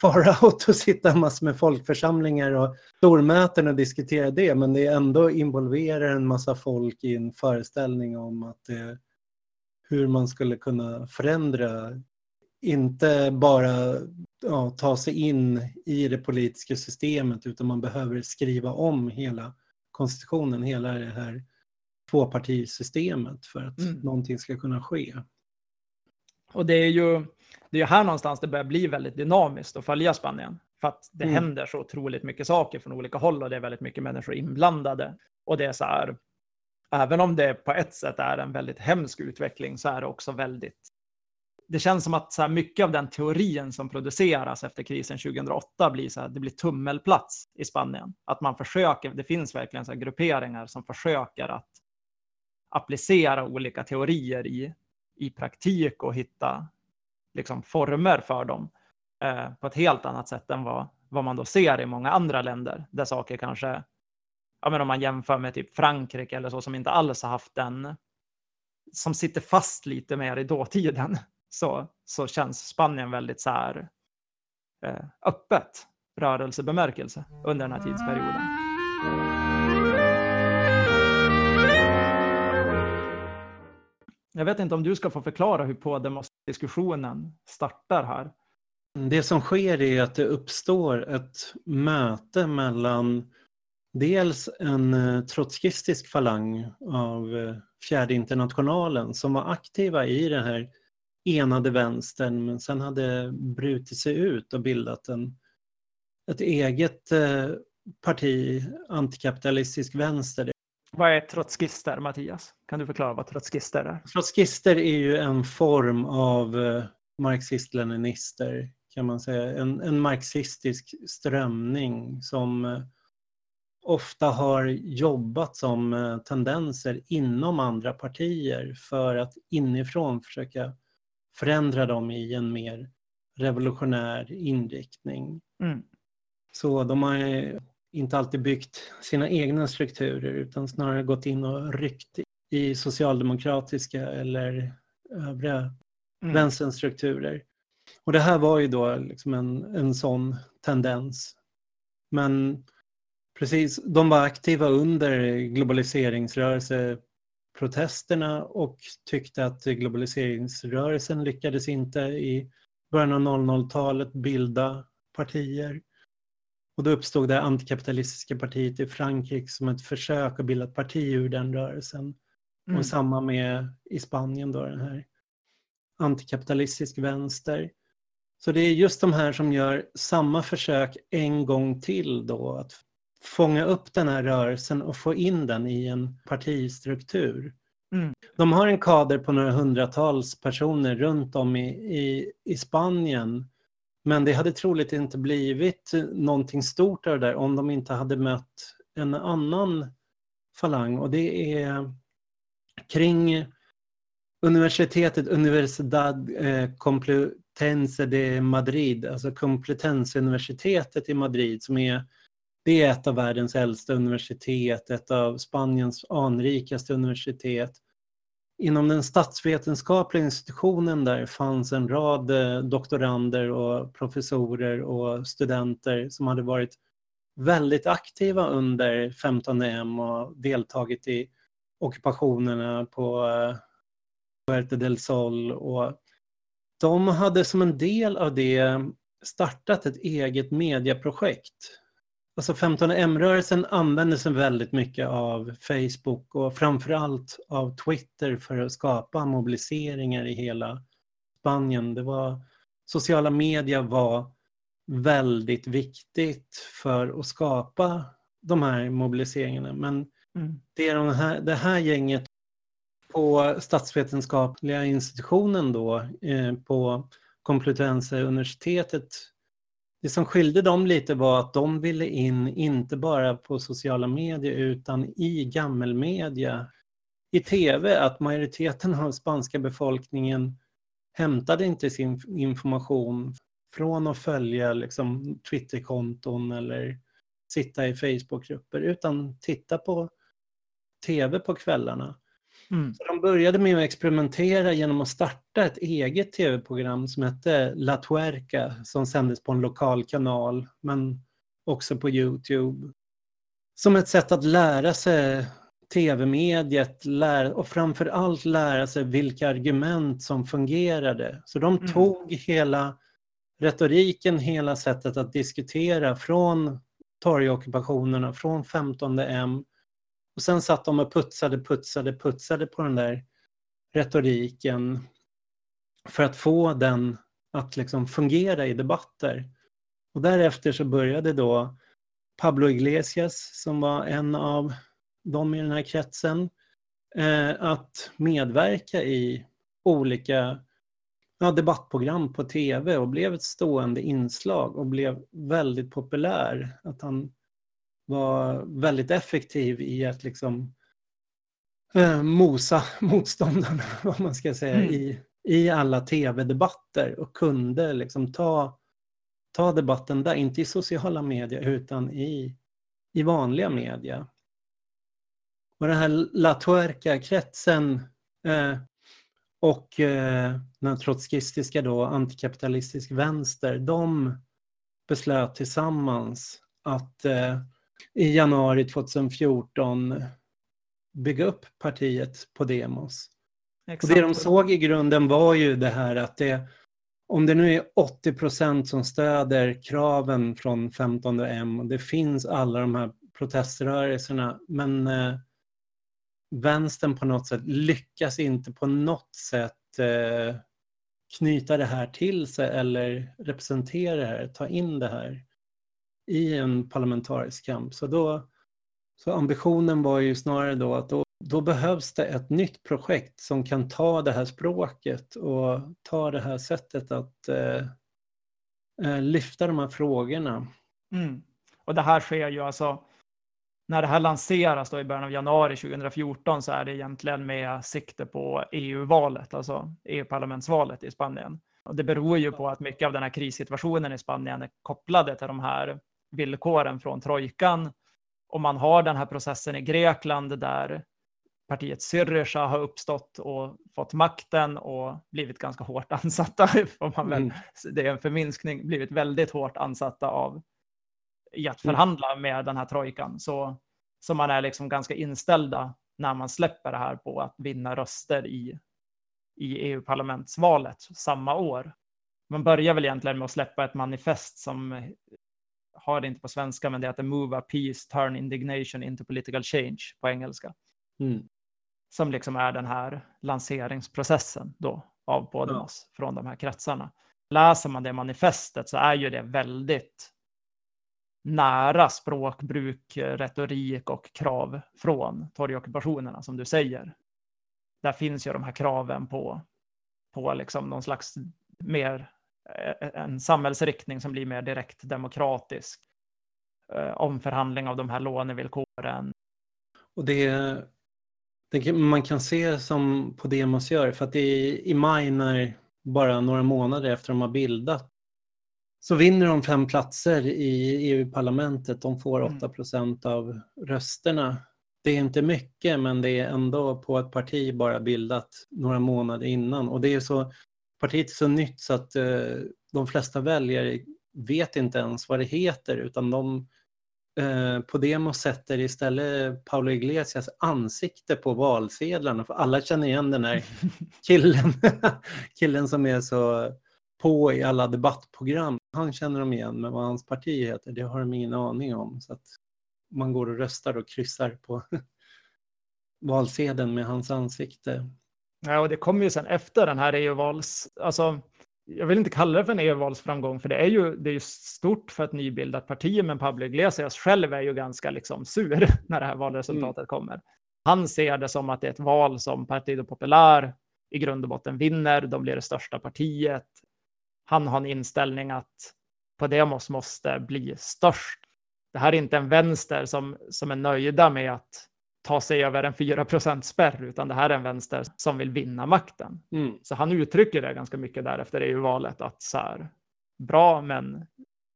far out (laughs) att sitta massor med folkförsamlingar och stormöten och diskutera det, men det ändå involverar en massa folk i en föreställning om att det, hur man skulle kunna förändra, inte bara ja, ta sig in i det politiska systemet, utan man behöver skriva om hela konstitutionen, hela det här tvåpartisystemet för att mm. någonting ska kunna ske. Och det är ju det är här någonstans det börjar bli väldigt dynamiskt att följa Spanien. För att det mm. händer så otroligt mycket saker från olika håll och det är väldigt mycket människor inblandade. Och det är så här, även om det på ett sätt är en väldigt hemsk utveckling så är det också väldigt det känns som att så här mycket av den teorin som produceras efter krisen 2008 blir så här, det blir tummelplats i Spanien. Att man försöker, det finns verkligen så grupperingar som försöker att applicera olika teorier i, i praktik och hitta liksom, former för dem eh, på ett helt annat sätt än vad, vad man då ser i många andra länder där saker kanske, ja men om man jämför med typ Frankrike eller så som inte alls har haft den, som sitter fast lite mer i dåtiden, (laughs) så, så känns Spanien väldigt så här eh, öppet rörelsebemärkelse under den här tidsperioden. Jag vet inte om du ska få förklara hur på-diskussionen startar här. Det som sker är att det uppstår ett möte mellan dels en eh, trotskistisk falang av eh, fjärde internationalen som var aktiva i den här enade vänstern men sen hade brutit sig ut och bildat en, ett eget eh, parti, antikapitalistisk vänster. Vad är trotskister, Mattias? Kan du förklara vad trotskister är? Trotskister är ju en form av eh, marxist-leninister, kan man säga. En, en marxistisk strömning som eh, ofta har jobbat som eh, tendenser inom andra partier för att inifrån försöka förändra dem i en mer revolutionär inriktning. Mm. Så de har inte alltid byggt sina egna strukturer utan snarare gått in och ryckt i socialdemokratiska eller övriga mm. vänsterns strukturer. Och det här var ju då liksom en, en sån tendens. Men precis, de var aktiva under globaliseringsrörelseprotesterna och tyckte att globaliseringsrörelsen lyckades inte i början av 00-talet bilda partier. Och då uppstod det antikapitalistiska partiet i Frankrike som ett försök att bilda ett parti ur den rörelsen. Mm. Och samma med i Spanien då, den här antikapitalistisk vänster. Så det är just de här som gör samma försök en gång till då, att fånga upp den här rörelsen och få in den i en partistruktur. Mm. De har en kader på några hundratals personer runt om i, i, i Spanien. Men det hade troligt inte blivit eh, någonting stort av det där om de inte hade mött en annan falang och det är kring universitetet Universidad eh, Complutense de Madrid, alltså Complutense-universitetet i Madrid som är det är ett av världens äldsta universitet, ett av Spaniens anrikaste universitet. Inom den statsvetenskapliga institutionen där fanns en rad eh, doktorander och professorer och studenter som hade varit väldigt aktiva under 15M och deltagit i ockupationerna på eh, Puerto del Sol. Och de hade som en del av det startat ett eget medieprojekt. Alltså 15M-rörelsen använde sig väldigt mycket av Facebook och framförallt av Twitter för att skapa mobiliseringar i hela Spanien. Det var, sociala medier var väldigt viktigt för att skapa de här mobiliseringarna. Men mm. det är de här, det här gänget på statsvetenskapliga institutionen då eh, på Complutense universitetet det som skilde dem lite var att de ville in inte bara på sociala medier utan i gammelmedia. I tv, att majoriteten av spanska befolkningen hämtade inte sin information från att följa liksom, Twitterkonton eller sitta i Facebookgrupper utan titta på tv på kvällarna. Mm. Så de började med att experimentera genom att starta ett eget tv-program som hette La Tuerca som sändes på en lokal kanal men också på Youtube. Som ett sätt att lära sig tv-mediet och framför allt lära sig vilka argument som fungerade. Så de mm. tog hela retoriken, hela sättet att diskutera från torgockupationerna, från 15 M och sen satt de och putsade, putsade, putsade på den där retoriken för att få den att liksom fungera i debatter. Och därefter så började då Pablo Iglesias, som var en av dem i den här kretsen, eh, att medverka i olika ja, debattprogram på tv och blev ett stående inslag och blev väldigt populär. Att han var väldigt effektiv i att liksom eh, mosa (laughs) motståndarna, (laughs) vad man ska säga, mm. i, i alla tv-debatter och kunde liksom ta, ta debatten där, inte i sociala medier utan i, i vanliga media. Och den här La Tuerca-kretsen eh, och eh, den trotskistiska då, antikapitalistisk vänster, de beslöt tillsammans att eh, i januari 2014 bygga upp partiet Podemos. Exakt. Och det de såg i grunden var ju det här att det, om det nu är 80 procent som stöder kraven från 15 M och det finns alla de här proteströrelserna, men eh, vänstern på något sätt lyckas inte på något sätt eh, knyta det här till sig eller representera det här, ta in det här i en parlamentarisk kamp. Så, då, så ambitionen var ju snarare då att då, då behövs det ett nytt projekt som kan ta det här språket och ta det här sättet att eh, eh lyfta de här frågorna. Mm. Och det här sker ju alltså när det här lanseras då i början av januari 2014 så är det egentligen med sikte på EU-valet, alltså EU-parlamentsvalet i Spanien. Och det beror ju på att mycket av den här krissituationen i Spanien är kopplade till de här villkoren från trojkan. Och man har den här processen i Grekland där partiet Syriza har uppstått och fått makten och blivit ganska hårt (laughs) ansatta, får man väl, mm. det är en förminskning, blivit väldigt hårt ansatta av i att mm. förhandla med den här trojkan. Så, så man är liksom ganska inställda när man släpper det här på att vinna röster i, i EU-parlamentsvalet samma år. Man börjar väl egentligen med att släppa ett manifest som har det inte på svenska, men det heter Move a Peace, Turn Indignation into Political Change på engelska. Mm. Som liksom är den här lanseringsprocessen då av Podemos ja. från de här kretsarna. Läser man det manifestet så är ju det väldigt nära språkbruk, retorik och krav från torgockupationerna som du säger. där finns ju de här kraven på, på liksom någon slags mer en samhällsriktning som blir mer direkt demokratisk. Eh, omförhandling av de här lånevillkoren. Och det, det man kan se som på Demos gör, för att det är i maj när bara några månader efter de har bildat så vinner de fem platser i EU-parlamentet. De får 8 mm. procent av rösterna. Det är inte mycket, men det är ändå på ett parti bara bildat några månader innan. Och det är så, partiet är så nytt så att eh, de flesta väljare vet inte ens vad det heter, utan de eh, Podemos sätter istället Paolo Iglesias ansikte på valsedlarna, för alla känner igen den här (laughs) killen, (laughs) killen som är så på i alla debattprogram. Han känner de igen, men vad hans parti heter, det har de ingen aning om. Så att man går och röstar och kryssar på (laughs) valsedeln med hans ansikte. Ja, och det kommer ju sen efter den här EU-vals, alltså jag vill inte kalla det för en EU-valsframgång, för det är ju, det är ju stort för ett nybildat parti, men Pablo Iglesias själv är ju ganska liksom sur (laughs) när det här valresultatet mm. kommer. Han ser det som att det är ett val som Partido Popular i grund och botten vinner, de blir det största partiet, han har en inställning att Podemos måste bli störst. Det här är inte en vänster som, som är nöjda med att ta sig över en 4% spärr, utan det här är en vänster som vill vinna makten. Mm. Så han uttrycker det ganska mycket där efter EU-valet, att så här, bra, men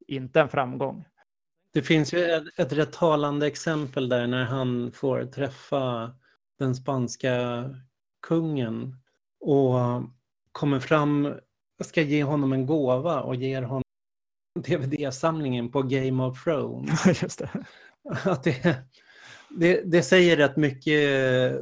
inte en framgång. Det finns ju ett, ett rätt talande exempel där när han får träffa den spanska kungen och kommer fram ska ge honom en gåva och ger honom DVD-samlingen på Game of Thrones. (laughs) Just det. Att det, det, det, säger rätt mycket,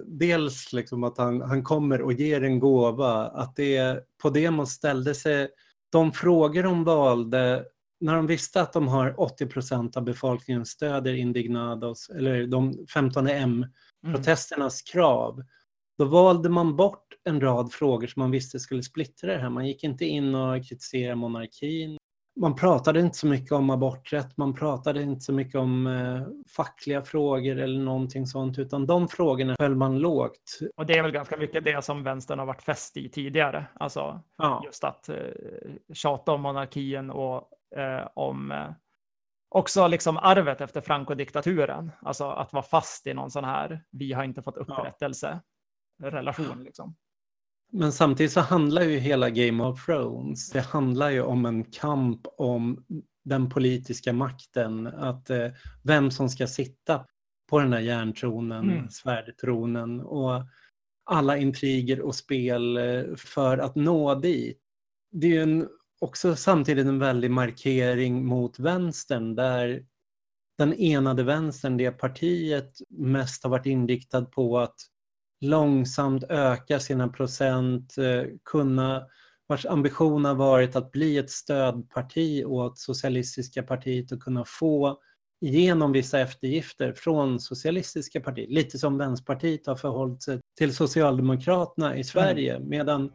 dels liksom att han, han kommer och ger en gåva, att det på Demos ställde sig, de frågor de valde, när de visste att de har 80 procent av befolkningen stöder Indignados, eller de 15M-protesternas mm. krav, då valde man bort en rad frågor som man visste skulle splittra det här. Man gick inte in och kritiserade monarkin. Man pratade inte så mycket om aborträtt, man pratade inte så mycket om eh, fackliga frågor eller någonting sånt, utan de frågorna höll man lågt. Och det är väl ganska mycket det som vänstern har varit fäst i tidigare, alltså ja. just att eh, tjata om monarkin och eh, om eh, också liksom arvet efter Franco-diktaturen, alltså att vara fast i någon sån här, vi har inte fått upprättelse. Ja. relation. Liksom. Men samtidigt så handlar ju hela Game of Thrones, det handlar ju om en kamp om den politiska makten, att eh, vem som ska sitta på den här järntronen, mm. svärdtronen och alla intriger och spel eh, för att nå dit. Det är ju en, också samtidigt en väldig markering mot vänstern där den enade vänstern, det partiet mest har varit inriktad på att långsamt öka sina procent, eh, kunna, vars ambition har varit att bli ett stödparti åt Socialistiska partiet och kunna få igenom vissa eftergifter från Socialistiska partiet. Lite som Vänsterpartiet har förhållit sig till Socialdemokraterna i Sverige. Mm. Medan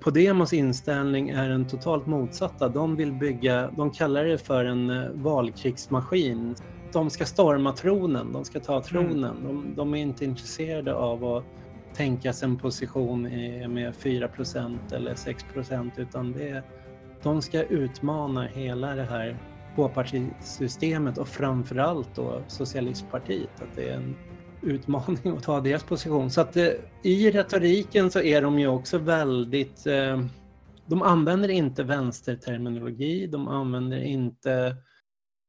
Podemos inställning är den totalt motsatta. De vill bygga, de kallar det för en eh, valkrigsmaskin. De ska storma tronen, de ska ta tronen. Mm. De, de är inte intresserade av att tänka sig en position med 4% eller 6% utan det, de ska utmana hela det här tvåpartisystemet och framförallt då socialistpartiet. Att det är en utmaning att ta deras position. Så att eh, i retoriken så är de ju också väldigt... Eh, de använder inte vänsterterminologi, de använder inte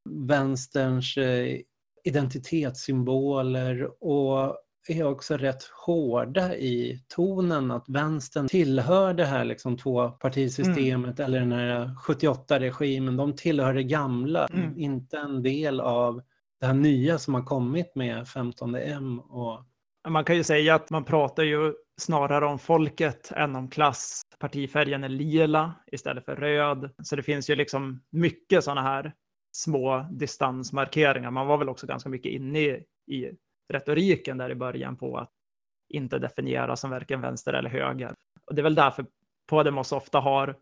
vänsterns eh, identitetssymboler och är också rätt hårda i tonen att vänstern tillhör det här liksom tvåpartisystemet mm. eller den här 78-regimen. De tillhör det gamla, mm. inte en del av det här nya som har kommit med 15M. Och... Man kan ju säga att man pratar ju snarare om folket än om klass. Partifärgen är lila istället för röd. Så det finns ju liksom mycket sådana här små distansmarkeringar. Man var väl också ganska mycket inne i, i retoriken där i början på att inte definiera som varken vänster eller höger. Och det är väl därför Podemos ofta har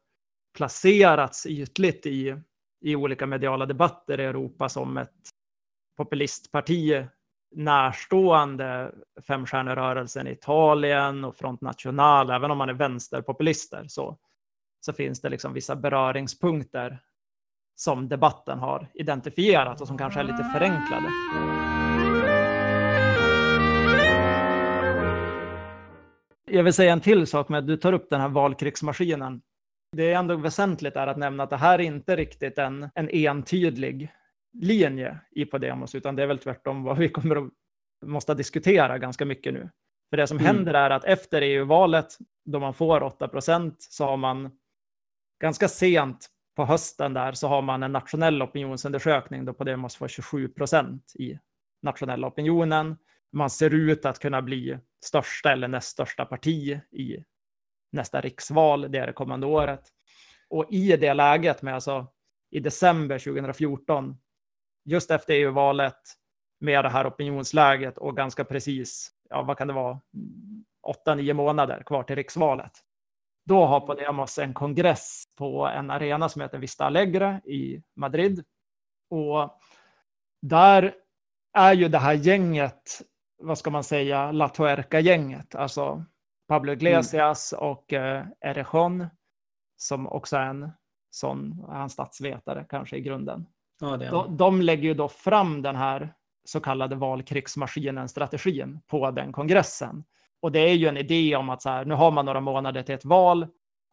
placerats ytligt i, i olika mediala debatter i Europa som ett populistparti närstående femstjärnerörelsen i Italien och Front National, även om man är vänsterpopulister, så, så finns det liksom vissa beröringspunkter som debatten har identifierat och som kanske är lite förenklade. Jag vill säga en till sak med att du tar upp den här valkrigsmaskinen. Det är ändå väsentligt är att nämna att det här är inte riktigt en, en entydig linje i Podemos, utan det är väl tvärtom vad vi kommer att måste diskutera ganska mycket nu. För det som mm. händer är att efter EU-valet, då man får 8 procent, så har man ganska sent på hösten där så har man en nationell opinionsundersökning då Podemos får 27 procent i nationella opinionen. Man ser ut att kunna bli största eller näst största parti i nästa riksval, det är det kommande året. Och i det läget med alltså i december 2014 just efter EU-valet med det här opinionsläget och ganska precis, ja vad kan det vara, åtta, nio månader kvar till riksvalet. Då har Podemos en kongress på en arena som heter Vista Alegre i Madrid. Och där är ju det här gänget, vad ska man säga, La Tuerca-gänget, alltså Pablo Iglesias mm. och eh, Erejon, som också är en sån, han statsvetare kanske i grunden. Ja, de, de lägger ju då fram den här så kallade valkrigsmaskinen-strategin på den kongressen. Och det är ju en idé om att så här, nu har man några månader till ett val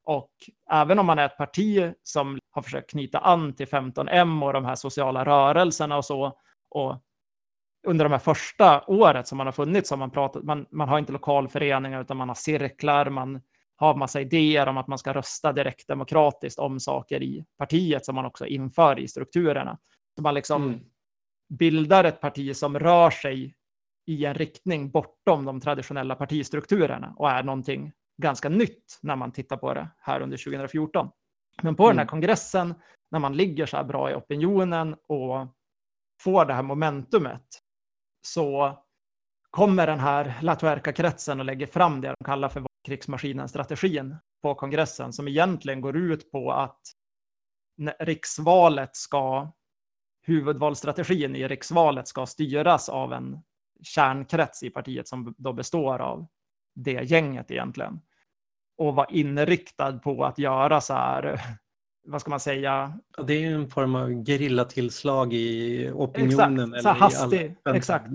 och även om man är ett parti som har försökt knyta an till 15M och de här sociala rörelserna och så, och under de här första året som man har funnits har man pratat, man, man har inte lokalföreningar utan man har cirklar, man har massa idéer om att man ska rösta direkt demokratiskt om saker i partiet som man också inför i strukturerna. Så man liksom mm. bildar ett parti som rör sig i en riktning bortom de traditionella partistrukturerna och är någonting ganska nytt när man tittar på det här under 2014. Men på mm. den här mm. kongressen, när man ligger så här bra i opinionen och får det här momentumet, så kommer den här Latuerka-kretsen och lägger fram det de kallar för krigsmaskinen-strategin på kongressen som egentligen går ut på att riksvalet ska, huvudvalstrategin i riksvalet ska styras av en kärnkrets i partiet som då består av det gänget egentligen. Och vara inriktad på att göra så här, vad ska man säga? Det är en form av gerillatillslag i opinionen. Exakt, så hastig, exakt.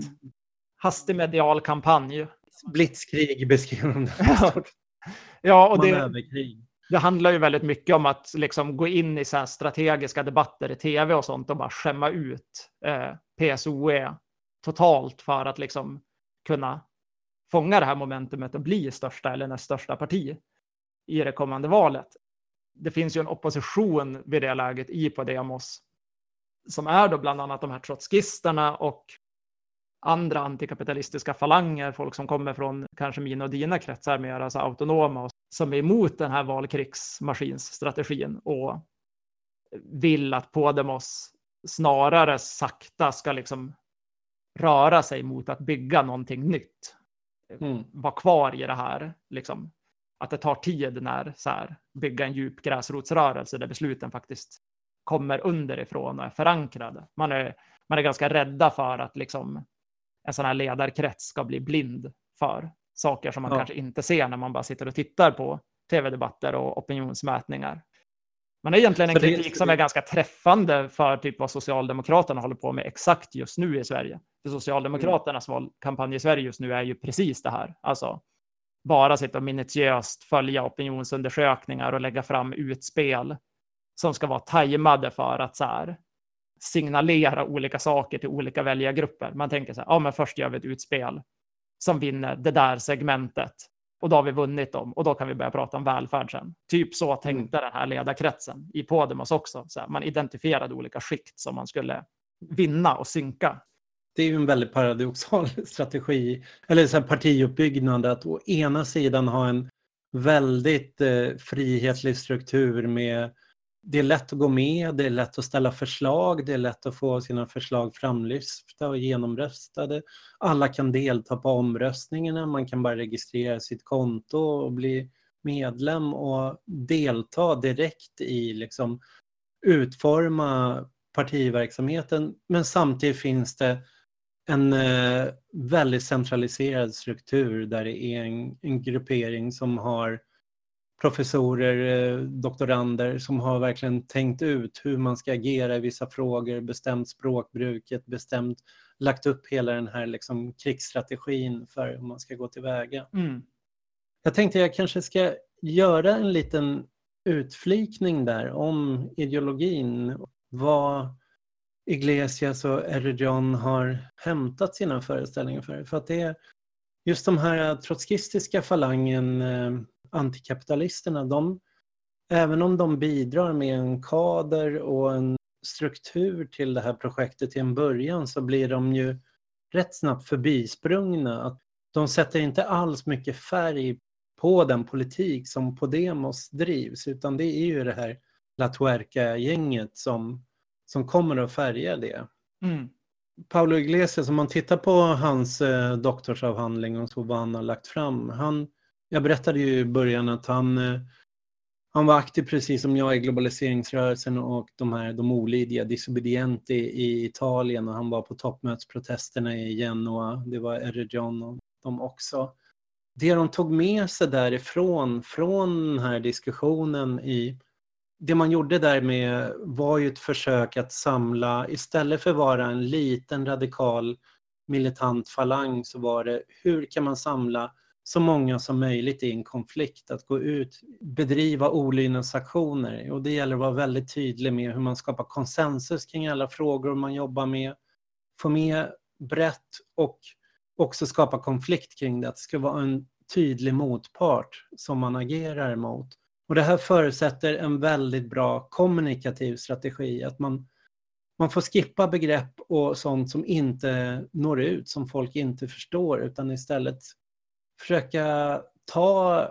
hastig medial kampanj Blitzkrig beskriver de det. (laughs) ja, och det, det handlar ju väldigt mycket om att liksom gå in i så strategiska debatter i tv och sånt och bara skämma ut eh, PSOE totalt för att liksom kunna fånga det här momentumet och bli största eller näst största parti i det kommande valet. Det finns ju en opposition vid det läget i Podemos som är då bland annat de här trotskisterna och andra antikapitalistiska falanger, folk som kommer från kanske mina och dina kretsar mer alltså autonoma och som är emot den här valkrigsmaskinsstrategin och vill att Podemos snarare sakta ska liksom röra sig mot att bygga någonting nytt. Mm. Vara kvar i det här, liksom. Att det tar tid när så här, bygga en djup gräsrotsrörelse där besluten faktiskt kommer underifrån och är förankrade. Man är, man är ganska rädda för att liksom en sån här ledarkrets ska bli blind för saker som man ja. kanske inte ser när man bara sitter och tittar på tv-debatter och opinionsmätningar. Man har egentligen en kritik som är ganska träffande för typ vad Socialdemokraterna håller på med exakt just nu i Sverige. För Socialdemokraternas mm. valkampanj i Sverige just nu är ju precis det här. Alltså bara sitta och minutiöst följa opinionsundersökningar och lägga fram utspel som ska vara tajmade för att så här, signalera olika saker till olika väljargrupper. Man tänker så här, ja men först gör vi ett utspel som vinner det där segmentet och då har vi vunnit dem och då kan vi börja prata om välfärd sen. Typ så tänkte mm. den här ledarkretsen i Podemos också. Så här, man identifierade olika skikt som man skulle vinna och synka. Det är ju en väldigt paradoxal (laughs) strategi, eller så här partiuppbyggnad, att å ena sidan ha en väldigt eh, frihetlig struktur med det är lätt att gå med, det är lätt att ställa förslag, det är lätt att få sina förslag framlyfta och genomröstade. Alla kan delta på omröstningarna, man kan bara registrera sitt konto och bli medlem och delta direkt i liksom utforma partiverksamheten. Men samtidigt finns det en eh, väldigt centraliserad struktur där det är en, en gruppering som har professorer, eh, doktorander som har verkligen tänkt ut hur man ska agera i vissa frågor, bestämt språkbruket, bestämt lagt upp hela den här liksom krigsstrategin för hur man ska gå tillväga. Mm. Jag tänkte jag kanske ska göra en liten utflikning där om ideologin. Vad Iglesias och Erijon har hämtat sina föreställningar för. För att det är just de här trotskistiska falangen, eh, antikapitalisterna, de, även om de bidrar med en kader och en struktur till det här projektet till en början så blir de ju rätt snabbt förbisprungna. De sätter inte alls mycket färg på den politik som Podemos drivs utan det är ju det här Latuerca-gänget som, som kommer att färga det. Mm. Paolo Iglesias, om man tittar på hans eh, doktorsavhandling och så vad han har lagt fram. Han, jag berättade ju i början att han, eh, han var aktiv precis som jag i globaliseringsrörelsen och de här de olydiga disobedienti i Italien och han var på toppmötesprotesterna i Genua. Det var Erigion och de också. Det de tog med sig därifrån, från den här diskussionen i det man gjorde där med var ju ett försök att samla, istället för att vara en liten radikal militant falang så var det hur kan man samla så många som möjligt i en konflikt, att gå ut, bedriva olydnadsaktioner och det gäller att vara väldigt tydlig med hur man skapar konsensus kring alla frågor man jobbar med, få med brett och också skapa konflikt kring det, att det ska vara en tydlig motpart som man agerar mot. Och det här förutsätter en väldigt bra kommunikativ strategi, att man, man får skippa begrepp och sånt som inte når ut, som folk inte förstår, utan istället försöka ta,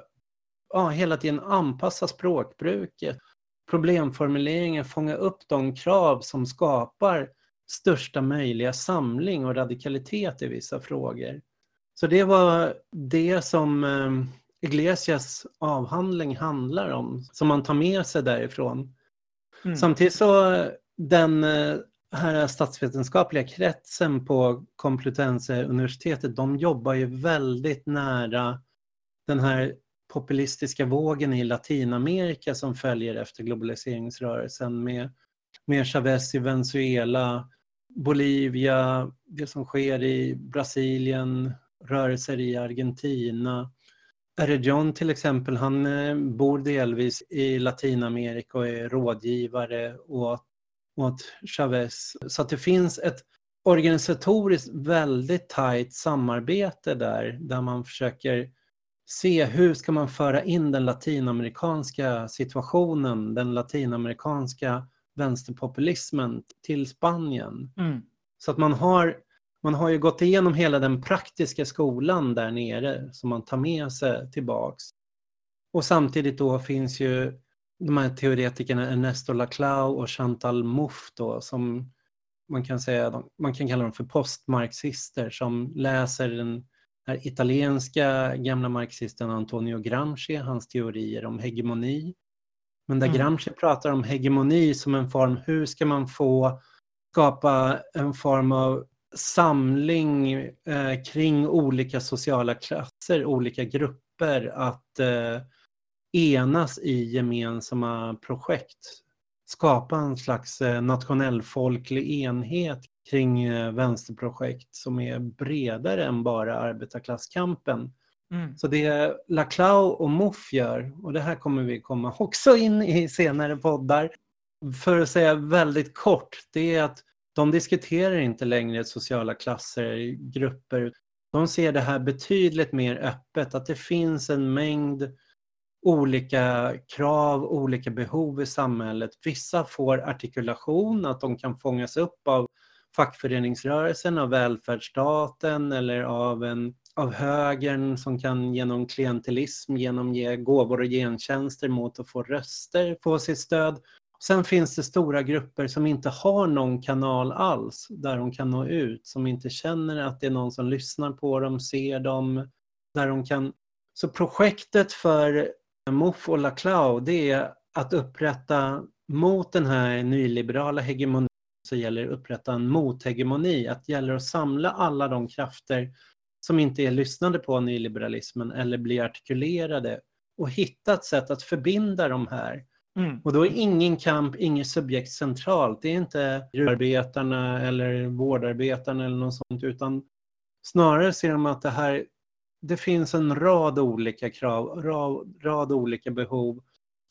ja, hela tiden anpassa språkbruket, problemformuleringen, fånga upp de krav som skapar största möjliga samling och radikalitet i vissa frågor. Så det var det som eh, Iglesias avhandling handlar om, som man tar med sig därifrån. Mm. Samtidigt så den eh, här statsvetenskapliga kretsen på Complutense universitetet, de jobbar ju väldigt nära den här populistiska vågen i Latinamerika som följer efter globaliseringsrörelsen med, med Chavez i Venezuela, Bolivia, det som sker i Brasilien, rörelser i Argentina, John till exempel, han eh, bor delvis i Latinamerika och är rådgivare åt, åt Chavez. Så att det finns ett organisatoriskt väldigt tajt samarbete där, där man försöker se hur ska man föra in den latinamerikanska situationen, den latinamerikanska vänsterpopulismen till Spanien. Mm. Så att man har man har ju gått igenom hela den praktiska skolan där nere som man tar med sig tillbaks. Och samtidigt då finns ju de här teoretikerna Ernesto Laclau och Chantal Mouffe då som man kan säga, man kan kalla dem för postmarxister som läser den här italienska gamla marxisten Antonio Gramsci, hans teorier om hegemoni. Men där mm. Gramsci pratar om hegemoni som en form, hur ska man få skapa en form av samling eh, kring olika sociala klasser, olika grupper att eh, enas i gemensamma projekt. Skapa en slags eh, nationellfolklig enhet kring eh, vänsterprojekt som är bredare än bara arbetarklasskampen. Mm. Så det Laclau och Moff gör, och det här kommer vi komma också in i senare poddar, för att säga väldigt kort, det är att de diskuterar inte längre sociala klasser, grupper. De ser det här betydligt mer öppet, att det finns en mängd olika krav, olika behov i samhället. Vissa får artikulation, att de kan fångas upp av fackföreningsrörelsen, av välfärdsstaten eller av, en, av högern som kan genom klientelism, genom ge gåvor och gentjänster mot att få röster, få sitt stöd. Sen finns det stora grupper som inte har någon kanal alls där de kan nå ut, som inte känner att det är någon som lyssnar på dem, ser dem, där de kan... Så projektet för MOF och Laclau, det är att upprätta mot den här nyliberala hegemonin så gäller det att upprätta en mothegemoni, att det gäller att samla alla de krafter som inte är lyssnade på nyliberalismen eller blir artikulerade och hitta ett sätt att förbinda de här. Mm. Och då är ingen kamp, inget subjekt centralt. Det är inte gruvarbetarna eller vårdarbetarna eller något sånt, utan snarare ser de att det här, det finns en rad olika krav, rad, rad olika behov.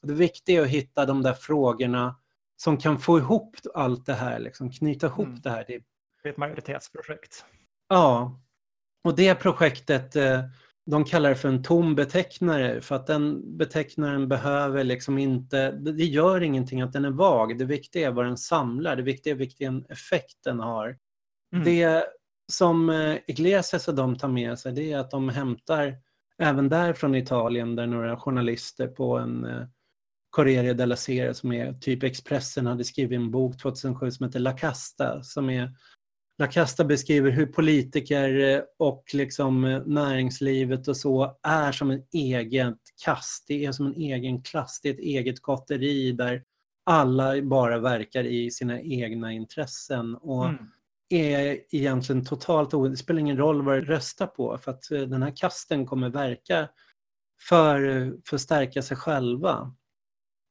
Det viktiga är att hitta de där frågorna som kan få ihop allt det här, liksom, knyta ihop mm. det här. Det är ett majoritetsprojekt. Ja, och det projektet, eh, de kallar det för en tom betecknare för att den betecknaren behöver liksom inte, det gör ingenting att den är vag. Det viktiga är vad den samlar, det viktiga är vilken effekt den har. Mm. Det som eh, Iglesias och de tar med sig det är att de hämtar även där från Italien där några journalister på en eh, Corriere della Sera som är typ Expressen hade skrivit en bok 2007 som heter La Casta som är La Casta beskriver hur politiker eh, och liksom eh, näringslivet och så är som en egen kast. Det är som en egen klass, det är ett eget kotteri där alla bara verkar i sina egna intressen och mm. är egentligen totalt Det spelar ingen roll vad du röstar på för att eh, den här kasten kommer verka för, för att stärka sig själva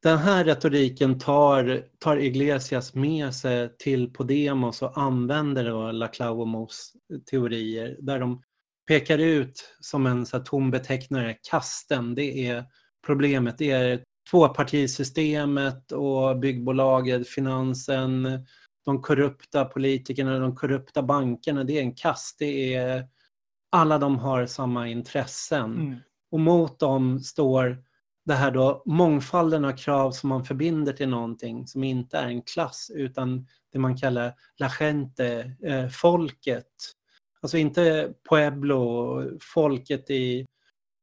den här retoriken tar, tar Iglesias med sig till Podemos och använder då Laclaumos teorier där de pekar ut som en så här, tom betecknare, kasten, det är problemet. Det är tvåpartisystemet och byggbolaget, finansen, de korrupta politikerna, de korrupta bankerna. Det är en kast. Det är, alla de har samma intressen. Mm. Och mot dem står det här då mångfalden av krav som man förbinder till någonting som inte är en klass utan det man kallar la gente, eh, folket. Alltså inte pueblo, folket i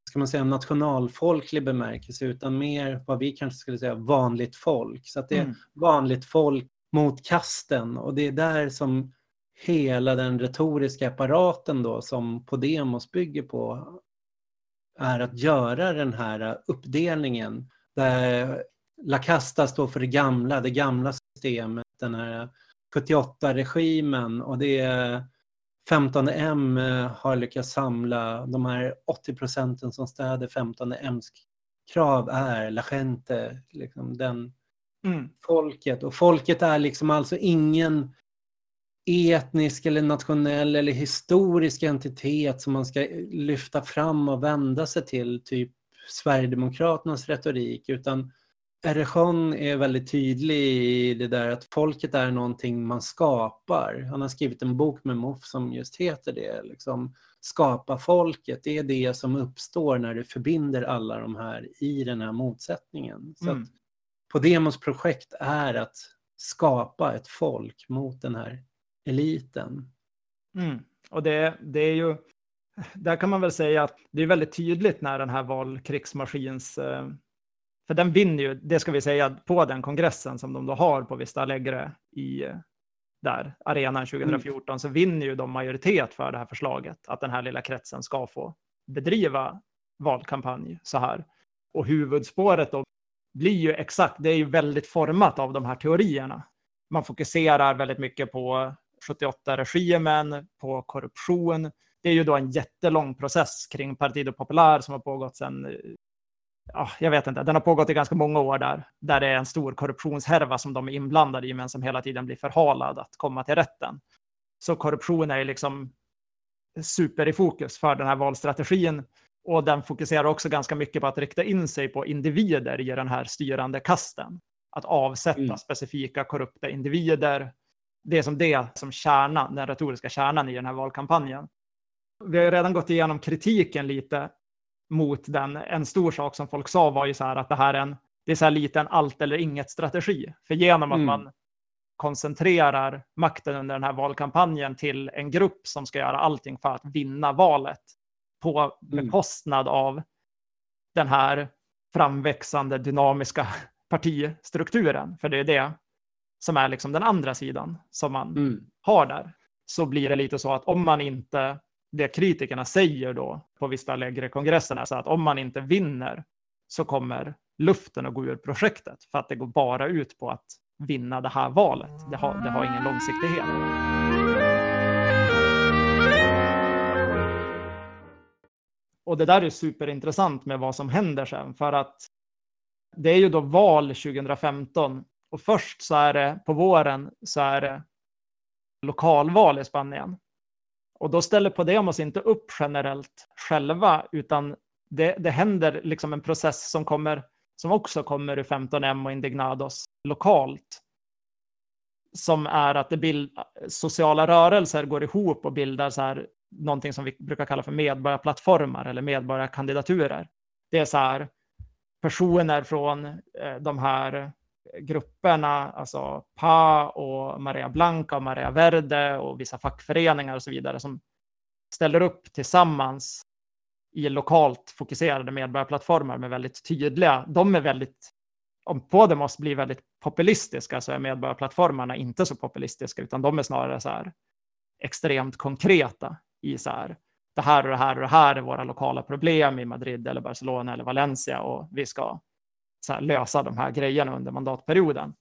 ska man säga nationalfolklig bemärkelse utan mer vad vi kanske skulle säga vanligt folk. Så att det är mm. vanligt folk mot kasten och det är där som hela den retoriska apparaten då som Podemos bygger på är att göra den här uppdelningen där La Casta står för det gamla, det gamla systemet, den här 78-regimen och det är 15M har lyckats samla de här 80 procenten som stöder 15Ms krav är La Gente, liksom den mm. folket. Och folket är liksom alltså ingen etnisk eller nationell eller historisk entitet som man ska lyfta fram och vända sig till, typ Sverigedemokraternas retorik, utan Erechon är väldigt tydlig i det där att folket är någonting man skapar. Han har skrivit en bok med MOF som just heter det, liksom skapa folket. Det är det som uppstår när du förbinder alla de här i den här motsättningen. Så mm. Podemos projekt är att skapa ett folk mot den här eliten. Mm. Och det, det är ju, där kan man väl säga att det är väldigt tydligt när den här valkrigsmaskins, eh, för den vinner ju, det ska vi säga, på den kongressen som de då har på Vista Alegre i där, arenan 2014, mm. så vinner ju de majoritet för det här förslaget, att den här lilla kretsen ska få bedriva valkampanj så här. Och huvudspåret då blir ju exakt, det är ju väldigt format av de här teorierna. Man fokuserar väldigt mycket på 78-regimen, på korruption. Det är ju då en jättelång process kring Partido Popular som har pågått sedan, ja, jag vet inte, den har pågått i ganska många år där, där det är en stor korruptionshärva som de är inblandade i, men som hela tiden blir förhalad att komma till rätten. Så korruption är liksom super i fokus för den här valstrategin. Och den fokuserar också ganska mycket på att rikta in sig på individer i den här styrande kasten. Att avsätta mm. specifika korrupta individer det är som det som kärnan, den retoriska kärnan i den här valkampanjen. Vi har redan gått igenom kritiken lite mot den. En stor sak som folk sa var ju så här att det här är en, det är så här lite en allt eller inget strategi. För genom att mm. man koncentrerar makten under den här valkampanjen till en grupp som ska göra allting för att vinna valet på mm. bekostnad av den här framväxande dynamiska (laughs) partistrukturen. För det är det som är liksom den andra sidan som man mm. har där, så blir det lite så att om man inte, det kritikerna säger då på Vista Alegre-kongressen är så att om man inte vinner så kommer luften att gå ur projektet för att det går bara ut på att vinna det här valet. Det har, det har ingen långsiktighet. Och det där är superintressant med vad som händer sen, för att det är ju då val 2015 och först så är det på våren så är det lokalval i Spanien. Och då ställer Podemos inte upp generellt själva, utan det, det händer liksom en process som, kommer, som också kommer ur 15M och Indignados lokalt. Som är att det bild, sociala rörelser går ihop och bildar så här, någonting som vi brukar kalla för medborgarplattformar eller medborgarkandidaturer. Det är så här personer från eh, de här grupperna, alltså PA och Maria Blanca och Maria Verde och vissa fackföreningar och så vidare som ställer upp tillsammans i lokalt fokuserade medborgarplattformar med väldigt tydliga, de är väldigt, om Podemos blir väldigt populistiska så är medborgarplattformarna inte så populistiska utan de är snarare så här extremt konkreta i så här, det här och det här och det här är våra lokala problem i Madrid eller Barcelona eller Valencia och vi ska här, lösa de här grejerna under mandatperioden.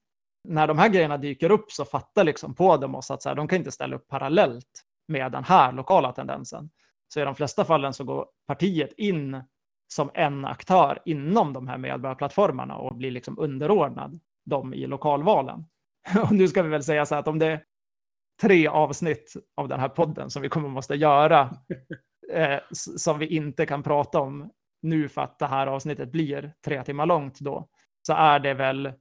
När de här grejerna dyker upp så fattar liksom Podemos att så här, de kan inte ställa upp parallellt med den här lokala tendensen. Så i de flesta fallen så går partiet in som en aktör inom de här medborgarplattformarna och blir liksom underordnad dem i lokalvalen. (laughs) Och nu ska vi väl säga så här att om det är tre avsnitt av den här podden som vi kommer måste göra (laughs) eh, som vi inte kan prata om nu för att det här avsnittet blir tre timmar långt då, så är det väl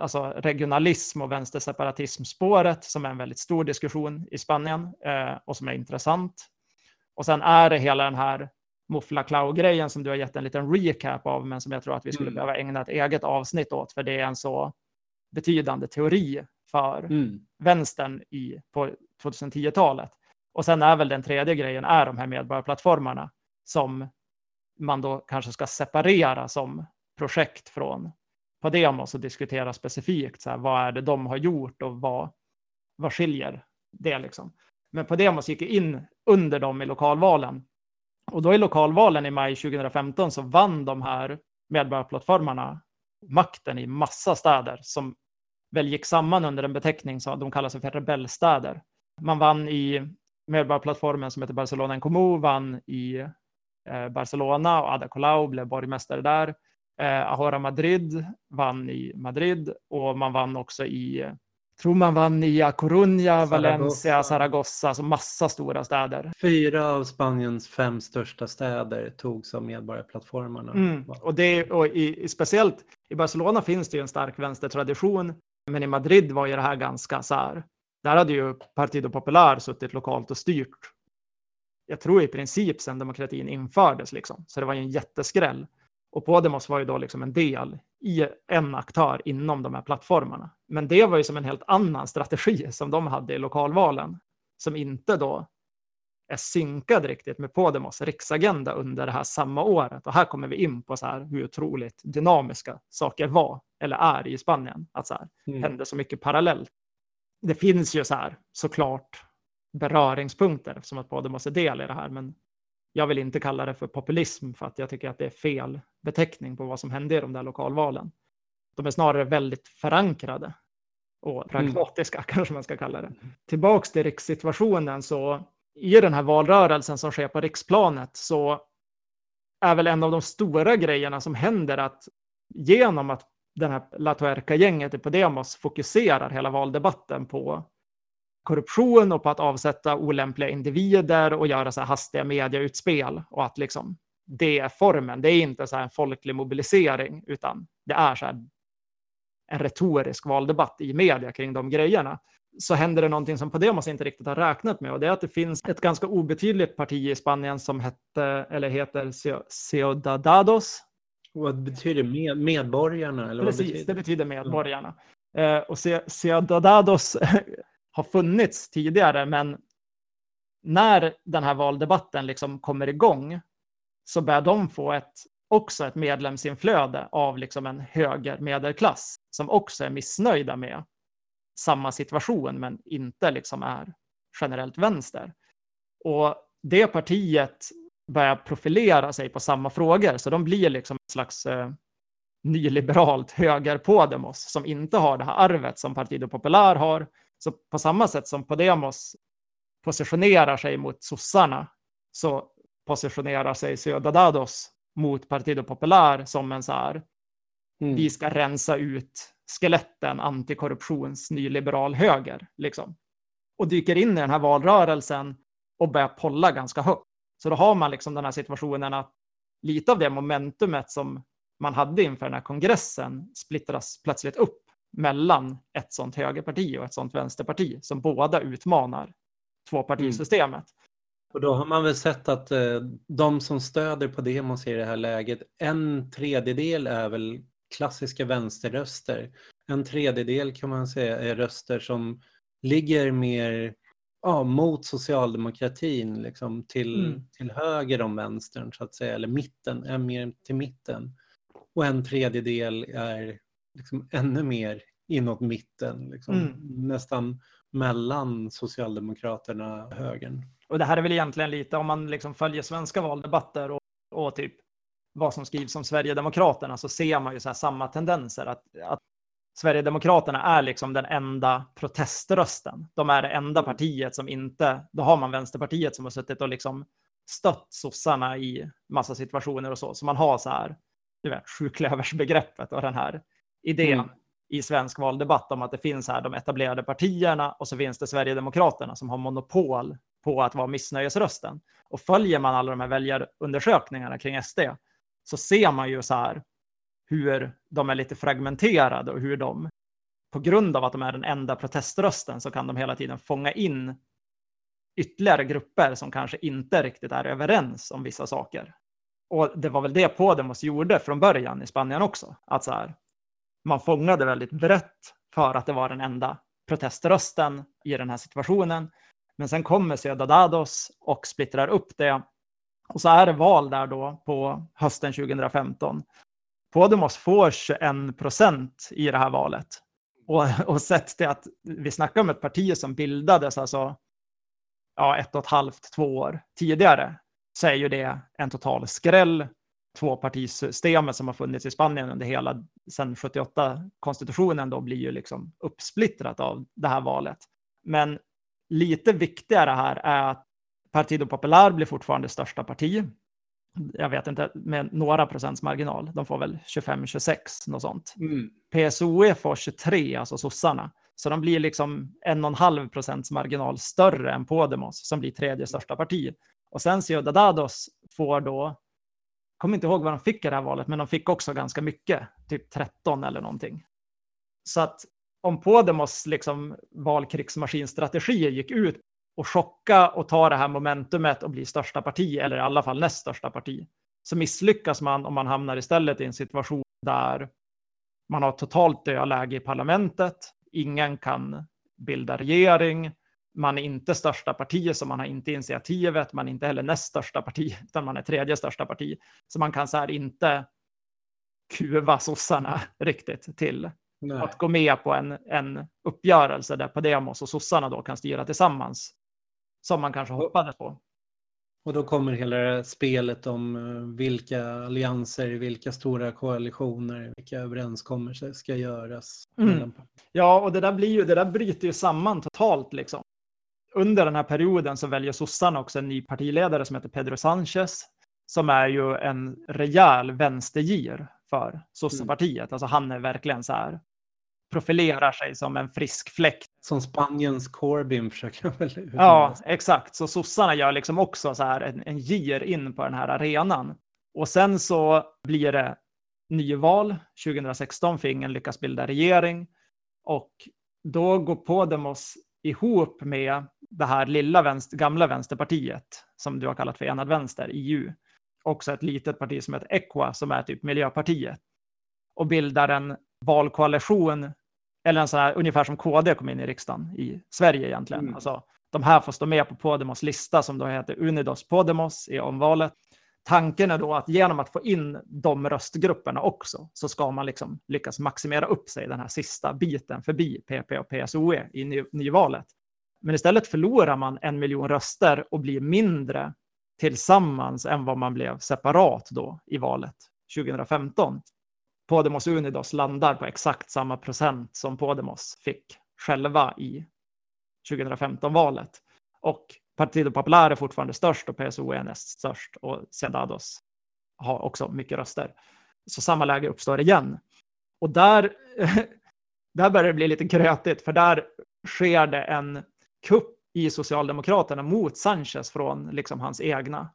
alltså regionalism och vänsterseparatism-spåret som är en väldigt stor diskussion i Spanien eh, och som är intressant. Och sen är det hela den här Muffla Clow-grejen som du har gett en liten recap av, men som jag tror att vi skulle mm. behöva ägna ett eget avsnitt åt, för det är en så betydande teori för mm. vänstern i, på 2010-talet. Och sen är väl den tredje grejen är de här medborgarplattformarna som man då kanske ska separera som projekt från Podemos och diskutera specifikt så här, vad är det de har gjort och vad, vad skiljer det liksom. Men Podemos gick in under dem i lokalvalen och då i lokalvalen i maj 2015 så vann de här medborgarplattformarna makten i massa städer som väl gick samman under en beteckning som de kallar sig för rebellstäder. Man vann i medborgarplattformen som heter Barcelona en Comú, vann i Barcelona och Ada Colau blev borgmästare där. Eh, Ahora Madrid vann i Madrid och man vann också i tror man vann i A Coruña, Valencia, Zaragoza, alltså massa stora städer. Fyra av Spaniens fem största städer togs av medborgarplattformarna. Mm. Och, det, och i, i, speciellt i Barcelona finns det ju en stark vänstertradition, men i Madrid var ju det här ganska så här. Där hade ju Partido Popular suttit lokalt och styrt jag tror i princip sedan demokratin infördes. Liksom. Så det var ju en jätteskräll. Och Podemos var ju då liksom en del i en aktör inom de här plattformarna. Men det var ju som en helt annan strategi som de hade i lokalvalen, som inte då är synkad riktigt med Podemos riksagenda under det här samma året. Och här kommer vi in på så här hur otroligt dynamiska saker var eller är i Spanien. Att så här mm. hände så mycket parallellt. Det finns ju så här såklart beröringspunkter eftersom att båda måste del i det här. Men jag vill inte kalla det för populism för att jag tycker att det är fel beteckning på vad som hände i de där lokalvalen. De är snarare väldigt förankrade och mm. pragmatiska mm. (laughs) kanske man ska kalla det. Tillbaks till rikssituationen så i den här valrörelsen som sker på riksplanet så är väl en av de stora grejerna som händer att genom att den här La Tuerca-gänget i Podemos fokuserar hela valdebatten på korruption och på att avsätta olämpliga individer och göra så här hastiga medieutspel och att liksom det är formen. Det är inte så här en folklig mobilisering utan det är så en retorisk valdebatt i media kring de grejerna. Så händer det någonting som Podemos inte riktigt har räknat med och det är att det finns ett ganska obetydligt parti i Spanien som hette eller heter Ciudadados. Vad betyder med, medborgarna? Eller Precis, betyder? det betyder medborgarna. Mm. Eh, och Ciudadados (laughs) har funnits tidigare, men när den här valdebatten liksom kommer igång så börjar de få ett, också ett medlemsinflöde av liksom en höger medelklass som också är missnöjda med samma situation men inte liksom är generellt vänster. Och det partiet börjar profilera sig på samma frågor så de blir liksom ett slags eh, nyliberalt höger Podemos som inte har det här arvet som Partido Popular har. Så på samma sätt som Podemos positionerar sig mot sossarna så positionerar sig Ciudadados mot Partido Popular som en så här, mm. vi ska rensa ut skeletten antikorruptions nyliberal höger, liksom. Och dyker in i den här valrörelsen och börjar polla ganska högt. Så då har man liksom den här situationen att lite av det momentumet som man hade inför den här kongressen splittras plötsligt upp mellan ett sånt högerparti och ett sånt vänsterparti som båda utmanar tvåpartisystemet. Mm. Och då har man väl sett att eh, de som stöder på demos i det här läget, en tredjedel är väl klassiska vänsterröster. En tredjedel kan man säga är röster som ligger mer ja, mot socialdemokratin, liksom till, mm. till höger om vänstern så att säga, eller mitten, är mer till mitten. Och en tredjedel är liksom ännu mer inåt mitten, liksom, mm. nästan mellan Socialdemokraterna och högern. Och det här är väl egentligen lite om man liksom följer svenska valdebatter och, och typ vad som skrivs om Sverigedemokraterna så ser man ju så samma tendenser. Att, att Sverigedemokraterna är liksom den enda proteströsten. De är det enda partiet som inte, då har man Vänsterpartiet som har suttit och liksom stött sossarna i massa situationer och så. Så man har så här, du vet, sjuklöversbegreppet och den här idén mm. i svensk valdebatt om att det finns här de etablerade partierna och så finns det Sverigedemokraterna som har monopol på att vara missnöjesrösten. Och följer man alla de här väljarundersökningarna kring SD så ser man ju så här hur de är lite fragmenterade och hur de på grund av att de är den enda proteströsten så kan de hela tiden fånga in ytterligare grupper som kanske inte riktigt är överens om vissa saker. Och det var väl det Podemos gjorde från början i Spanien också. Att så här, man fångade väldigt brett för att det var den enda proteströsten i den här situationen. Men sen kommer Ciudadados och splittrar upp det. Och så är det val där då på hösten 2015. Podemos får 21 procent i det här valet. Och, och sett till att vi snackar om ett parti som bildades alltså ja, ett och ett halvt, två år tidigare, så är ju det en total skräll. Tvåpartisystemet som har funnits i Spanien under hela, sedan 78 konstitutionen då blir ju liksom uppsplittrat av det här valet. Men lite viktigare här är att Partido Popular blir fortfarande största parti. Jag vet inte, med några procents marginal. De får väl 25-26, något sånt. Mm. PSOE får 23, alltså sossarna. Så de blir liksom en och en halv procents marginal större än Podemos som blir tredje största parti. Och sen Ciudadados får då, kommer inte ihåg vad de fick i det här valet, men de fick också ganska mycket, typ 13 eller någonting. Så att om Podemos liksom valkrigsmaskinstrategier gick ut och chocka och ta det här momentumet och bli största parti, eller i alla fall näst största parti, så misslyckas man om man hamnar istället i en situation där man har totalt dödläge i parlamentet, ingen kan bilda regering, man är inte största parti, så man har inte initiativet, man är inte heller näst största parti, utan man är tredje största parti. Så man kan så här inte kuva sossarna riktigt till Nej. att gå med på en, en uppgörelse där Podemos och sossarna då kan styra tillsammans, som man kanske hoppades på. Och då kommer hela spelet om eh, vilka allianser, vilka stora koalitioner, vilka överenskommelser ska göras. Mm. Ja, och det där, blir ju, det där bryter ju samman totalt. Liksom. Under den här perioden så väljer sossarna också en ny partiledare som heter Pedro Sanchez, som är ju en rejäl vänstergir för sossepartiet. Mm. Alltså han är verkligen så här, profilerar sig som en frisk fläkt. Som Spaniens Corbyn försöker väl Ja, exakt. Så sossarna gör liksom också så här en, en gir in på den här arenan. Och sen så blir det nyval 2016 för ingen lyckas bilda regering. Och då går Podemos ihop med det här lilla vänster, gamla vänsterpartiet som du har kallat för enad vänster, EU. Också ett litet parti som heter Equa som är typ Miljöpartiet. Och bildar en valkoalition, eller en sån här, ungefär som KD kom in i riksdagen i Sverige egentligen. Mm. Alltså, de här får stå med på Podemos lista som då heter Unidos Podemos i omvalet. Tanken är då att genom att få in de röstgrupperna också så ska man liksom lyckas maximera upp sig den här sista biten förbi PP och PSOE i ny nyvalet. Men istället förlorar man en miljon röster och blir mindre tillsammans än vad man blev separat då i valet 2015. Podemos Unidos landar på exakt samma procent som Podemos fick själva i 2015-valet. Och Partido Popular är fortfarande störst och PSO är näst störst och Ciudadanos har också mycket röster. Så samma läge uppstår igen. Och där, (laughs) där börjar det bli lite krötigt, för där sker det en kupp i Socialdemokraterna mot Sanchez från liksom hans egna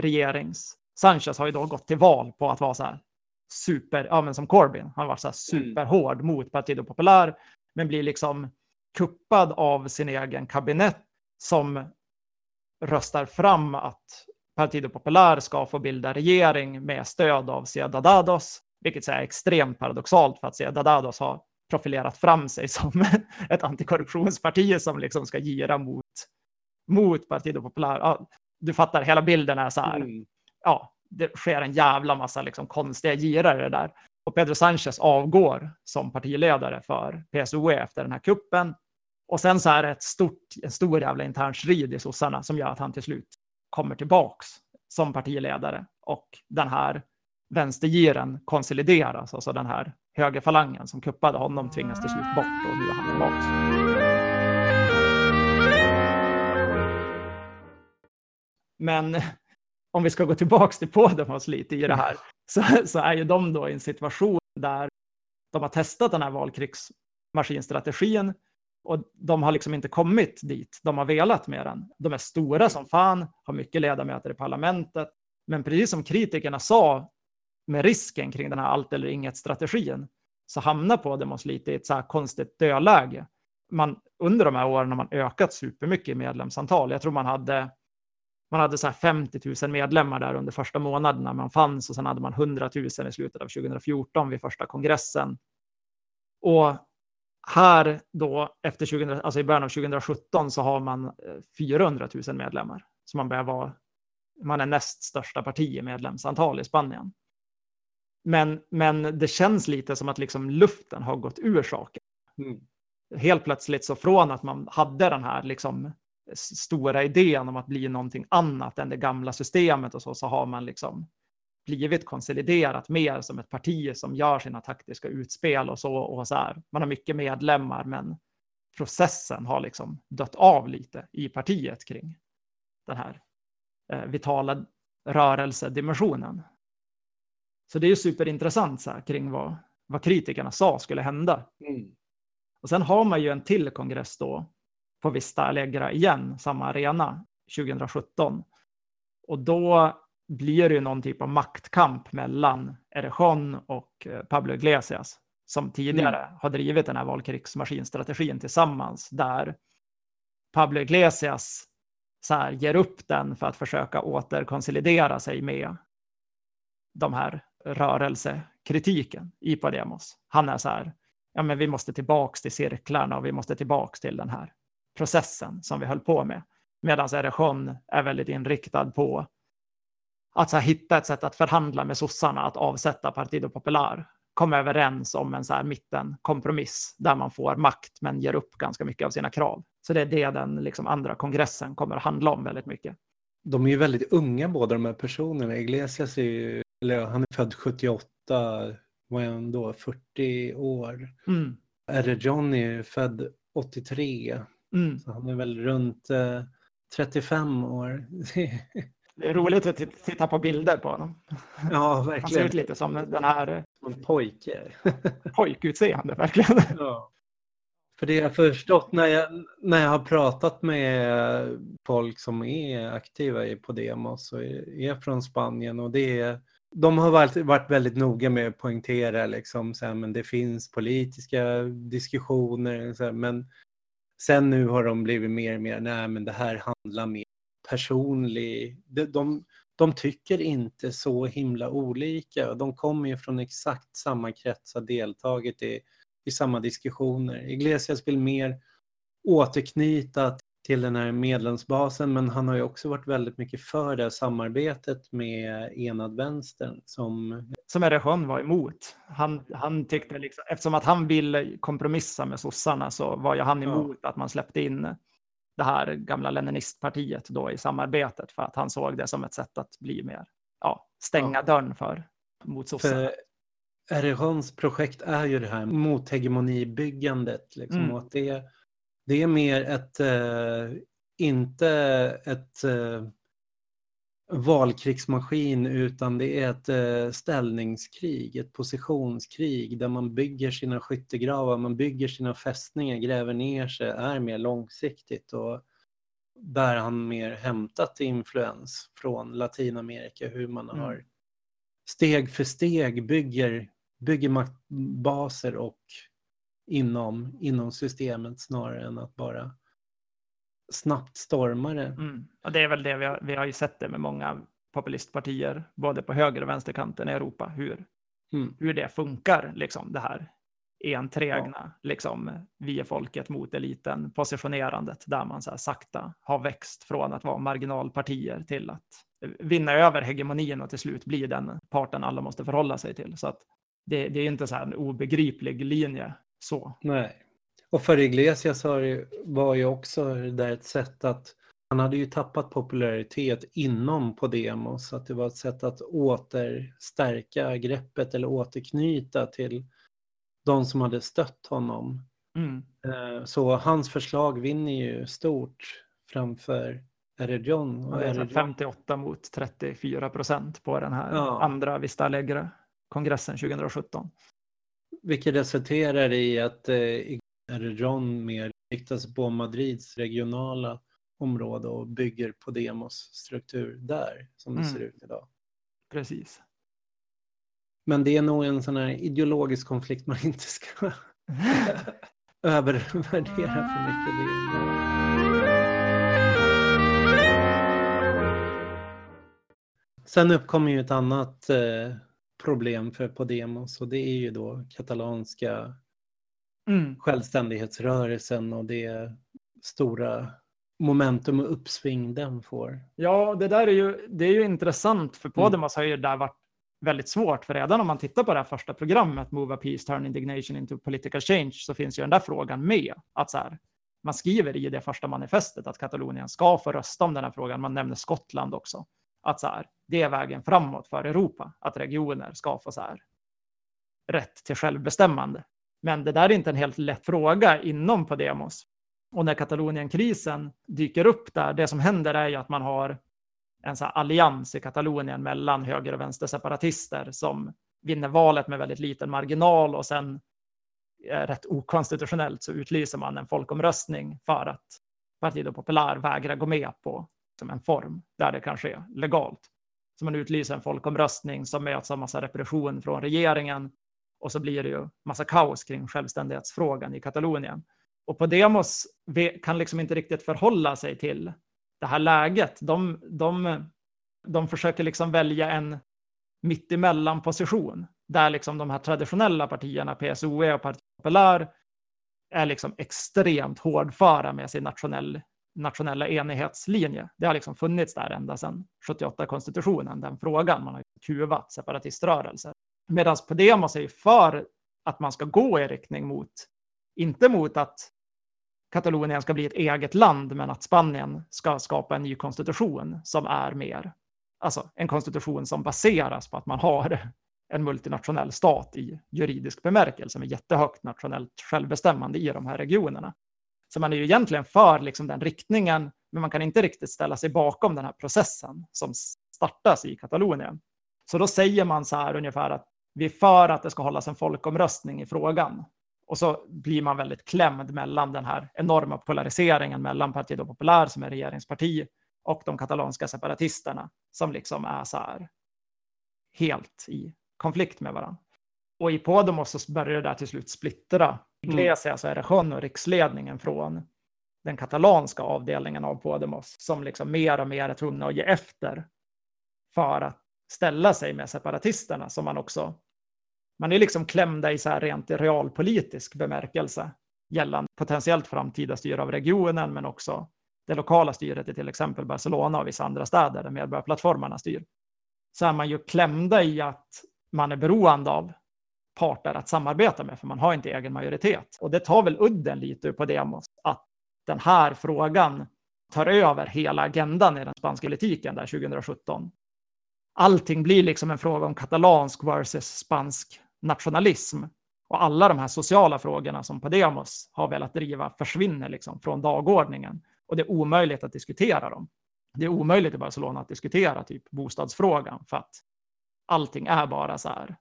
regerings. Sanchez har ju då gått till val på att vara så här super, ja men som Corbyn, han var så här mm. superhård mm. mot Partido Popular, men blir liksom kuppad av sin egen kabinett som röstar fram att Partido Popular ska få bilda regering med stöd av Ciudadados, vilket är extremt paradoxalt för att Ciudadados har profilerat fram sig som (laughs) ett antikorruptionsparti som liksom ska gira mot, mot Partido Popular. Ja, du fattar, hela bilden är så här. Mm. Ja, det sker en jävla massa liksom konstiga girare där. Och Pedro Sanchez avgår som partiledare för PSOE efter den här kuppen. Och sen så är det ett stort, en stor jävla intern strid i sossarna som gör att han till slut kommer tillbaks som partiledare och den här vänstergiren konsolideras, alltså den här högerfalangen som kuppade honom tvingas till slut bort och nu är han tillbaks. Men om vi ska gå tillbaks till Podemos lite i det här, så, så är ju de då i en situation där de har testat den här valkrigsmaskinstrategin och de har liksom inte kommit dit de har velat med den. De är stora som fan, har mycket ledamöter i parlamentet. Men precis som kritikerna sa med risken kring den här allt eller inget-strategin så hamnar Podemos lite i ett så här konstigt dödläge. Man, under de här åren har man ökat supermycket i medlemsantal. Jag tror man hade, man hade så 50 000 medlemmar där under första månaden när man fanns och sen hade man 100 000 i slutet av 2014 vid första kongressen. Och här då efter 2000, alltså i början av 2017 så har man 400 eh, 000 medlemmar. Så man börjar vara, man är näst största parti i medlemsantal i Spanien. Men, men det känns lite som att liksom luften har gått ur saken. Mm. Helt plötsligt så från att man hade den här liksom stora idén om att bli någonting annat än det gamla systemet och så, så har man liksom blivit konsoliderat mer som ett parti som gör sina taktiska utspel och så. Och så här. Man har mycket medlemmar, men processen har liksom dött av lite i partiet kring den här eh, vitala rörelsedimensionen. Så det är ju superintressant så här, kring vad, vad kritikerna sa skulle hända. Mm. Och sen har man ju en till kongress då på Vista Allegra igen, samma arena, 2017. Och då blir det ju någon typ av maktkamp mellan Erejon och eh, Pablo Iglesias som tidigare mm. har drivit den här valkrigsmaskinstrategin tillsammans där Pablo Iglesias så här, ger upp den för att försöka återkonsolidera sig med de här rörelsekritiken i Podemos. Han är så här, ja men vi måste tillbaks till cirklarna och vi måste tillbaks till den här processen som vi höll på med. Medan Erejon är väldigt inriktad på att så här, hitta ett sätt att förhandla med sossarna, att avsätta Partido Popular, komma överens om en så här mittenkompromiss där man får makt men ger upp ganska mycket av sina krav. Så det är det den liksom, andra kongressen kommer att handla om väldigt mycket. De är ju väldigt unga båda de här personerna. Iglesias är ju, eller han är född 78, vad är han då, 40 år. Mm. R. John är född 83, mm. så han är väl runt eh, 35 år. (laughs) Det är roligt att titta på bilder på honom. Ja, verkligen. Han ser ut lite som den här... Som en pojke. (laughs) pojkutseende, verkligen. Ja. För det jag förstått när jag, när jag har pratat med folk som är aktiva i Podemos och är från Spanien och det är de har varit, varit väldigt noga med att poängtera liksom, så här, men det finns politiska diskussioner, så här, men sen nu har de blivit mer och mer, nej men det här handlar mer personlig. De, de, de tycker inte så himla olika. De kommer ju från exakt samma krets, har deltagit i, i samma diskussioner. Iglesias vill mer återknyta till den här medlemsbasen men han har ju också varit väldigt mycket för det här samarbetet med enad vänstern som... Som Erechon var emot. Han, han tyckte liksom, eftersom att han ville kompromissa med sossarna så var ju han emot ja. att man släppte in det här gamla Leninistpartiet då i samarbetet för att han såg det som ett sätt att bli mer, ja, stänga ja. dörren för mot sossarna. Erejons projekt är ju det här mothegemonibyggandet. Liksom, Mm. att det, det är mer ett, eh, inte ett eh, valkrigsmaskin utan det är ett eh, ställningskrig, ett positionskrig där man bygger sina skyttegravar, man bygger sina fästningar, gräver ner sig, är mer långsiktigt och där han mer hämtat influens från Latinamerika, hur man Mm. har steg för steg bygger, bygger maktbaser och inom, inom systemet snarare än att bara snabbt storma det. Mm. Och det är väl det vi har, vi har ju sett det med många populistpartier, både på höger och vänsterkanten i Europa, hur, Mm. hur det funkar, liksom det här enträgna, liksom vi är folket mot eliten, positionerandet där man så här sakta har växt från att vara marginalpartier till att vinna över hegemonin och till slut bli den parten alla måste förhålla sig till. Så att det, det är inte så här en obegriplig linje så. Nej. Och för Iglesias var ju också det där ett sätt att han hade ju tappat popularitet inom Podemos, så att det var ett sätt att återstärka greppet eller återknyta till de som hade stött honom. Mm. Eh, Så hans förslag vinner ju stort framför här Erejon- 58 mot 34 procent på den här Ja. andra Vista Alegre kongressen 2017. Vilket resulterar i att eh, Erejon mer riktar sig på Madrids regionala område och bygger på Demos struktur där som det Mm. ser ut idag. Precis. Men det är nog en sån här ideologisk konflikt man (laughs) inte ska (laughs) övervärdera för mycket. Det. Sen uppkommer ju ett annat eh, problem för Podemos och det är ju då katalanska Mm. självständighetsrörelsen och det stora momentum och uppsving den får. Ja, det där är ju, det är ju intressant för Mm. Podemos har ju där varit väldigt svårt, för redan om man tittar på det här första programmet, Move a Peace, Turn Indignation into Political Change, så finns ju den där frågan med. Att så här, man skriver i det första manifestet att Katalonien ska få rösta om den här frågan. Man nämner Skottland också. Att så här, det är vägen framåt för Europa, att regioner ska få så här, rätt till självbestämmande. Men det där är inte en helt lätt fråga inom Podemos. Och när Katalonienkrisen dyker upp där, det som händer är ju att man har en så här allians i Katalonien mellan höger och vänsterseparatister som vinner valet med väldigt liten marginal och sen eh, rätt okonstitutionellt så utlyser man en folkomröstning för att Partido Popular vägrar gå med på som en form där det kan ske legalt. Så man utlyser en folkomröstning som möts av massa repression från regeringen och så blir det ju massa kaos kring självständighetsfrågan i Katalonien. Och Podemos kan liksom inte riktigt förhålla sig till det här läget. De, de, de försöker liksom välja en mittemellan position där liksom de här traditionella partierna, PSOE och Partiet Popular, är liksom extremt hårdföra med sin nationell, nationella enighetslinje. Det har liksom funnits där ända sedan 78-konstitutionen, den frågan. Man har kuvat separatiströrelser. Medan Podemos är ju för att man ska gå i riktning mot, inte mot att Katalonien ska bli ett eget land, men att Spanien ska skapa en ny konstitution som är mer, alltså en konstitution som baseras på att man har en multinationell stat i juridisk bemärkelse med jättehögt nationellt självbestämmande i de här regionerna. Så man är ju egentligen för liksom den riktningen, men man kan inte riktigt ställa sig bakom den här processen som startas i Katalonien. Så då säger man så här ungefär att vi är för att det ska hållas en folkomröstning i frågan. Och så blir man väldigt klämd mellan den här enorma polariseringen mellan Partido Popular som är regeringsparti och de katalanska separatisterna som liksom är så här helt i konflikt med varandra. Och i Podemos så börjar det där till slut splittra Iglesias och Erechon och riksledningen från den katalanska avdelningen av Podemos som liksom mer och mer är tvungna att ge efter för att ställa sig med separatisterna som man också man är liksom klämda i så här rent realpolitisk bemärkelse gällande potentiellt framtida styre av regionen, men också det lokala styret i till exempel Barcelona och vissa andra städer där medborgarplattformarna styr. Så är man ju klämda i att man är beroende av parter att samarbeta med, för man har inte egen majoritet. Och det tar väl udden lite på Demos, att den här frågan tar över hela agendan i den spanska politiken där 2017 allting blir liksom en fråga om katalansk versus spansk nationalism och alla de här sociala frågorna som Podemos har velat driva försvinner liksom från dagordningen. Och det är omöjligt att diskutera dem. Det är omöjligt i Barcelona att diskutera typ bostadsfrågan för att allting är bara så här.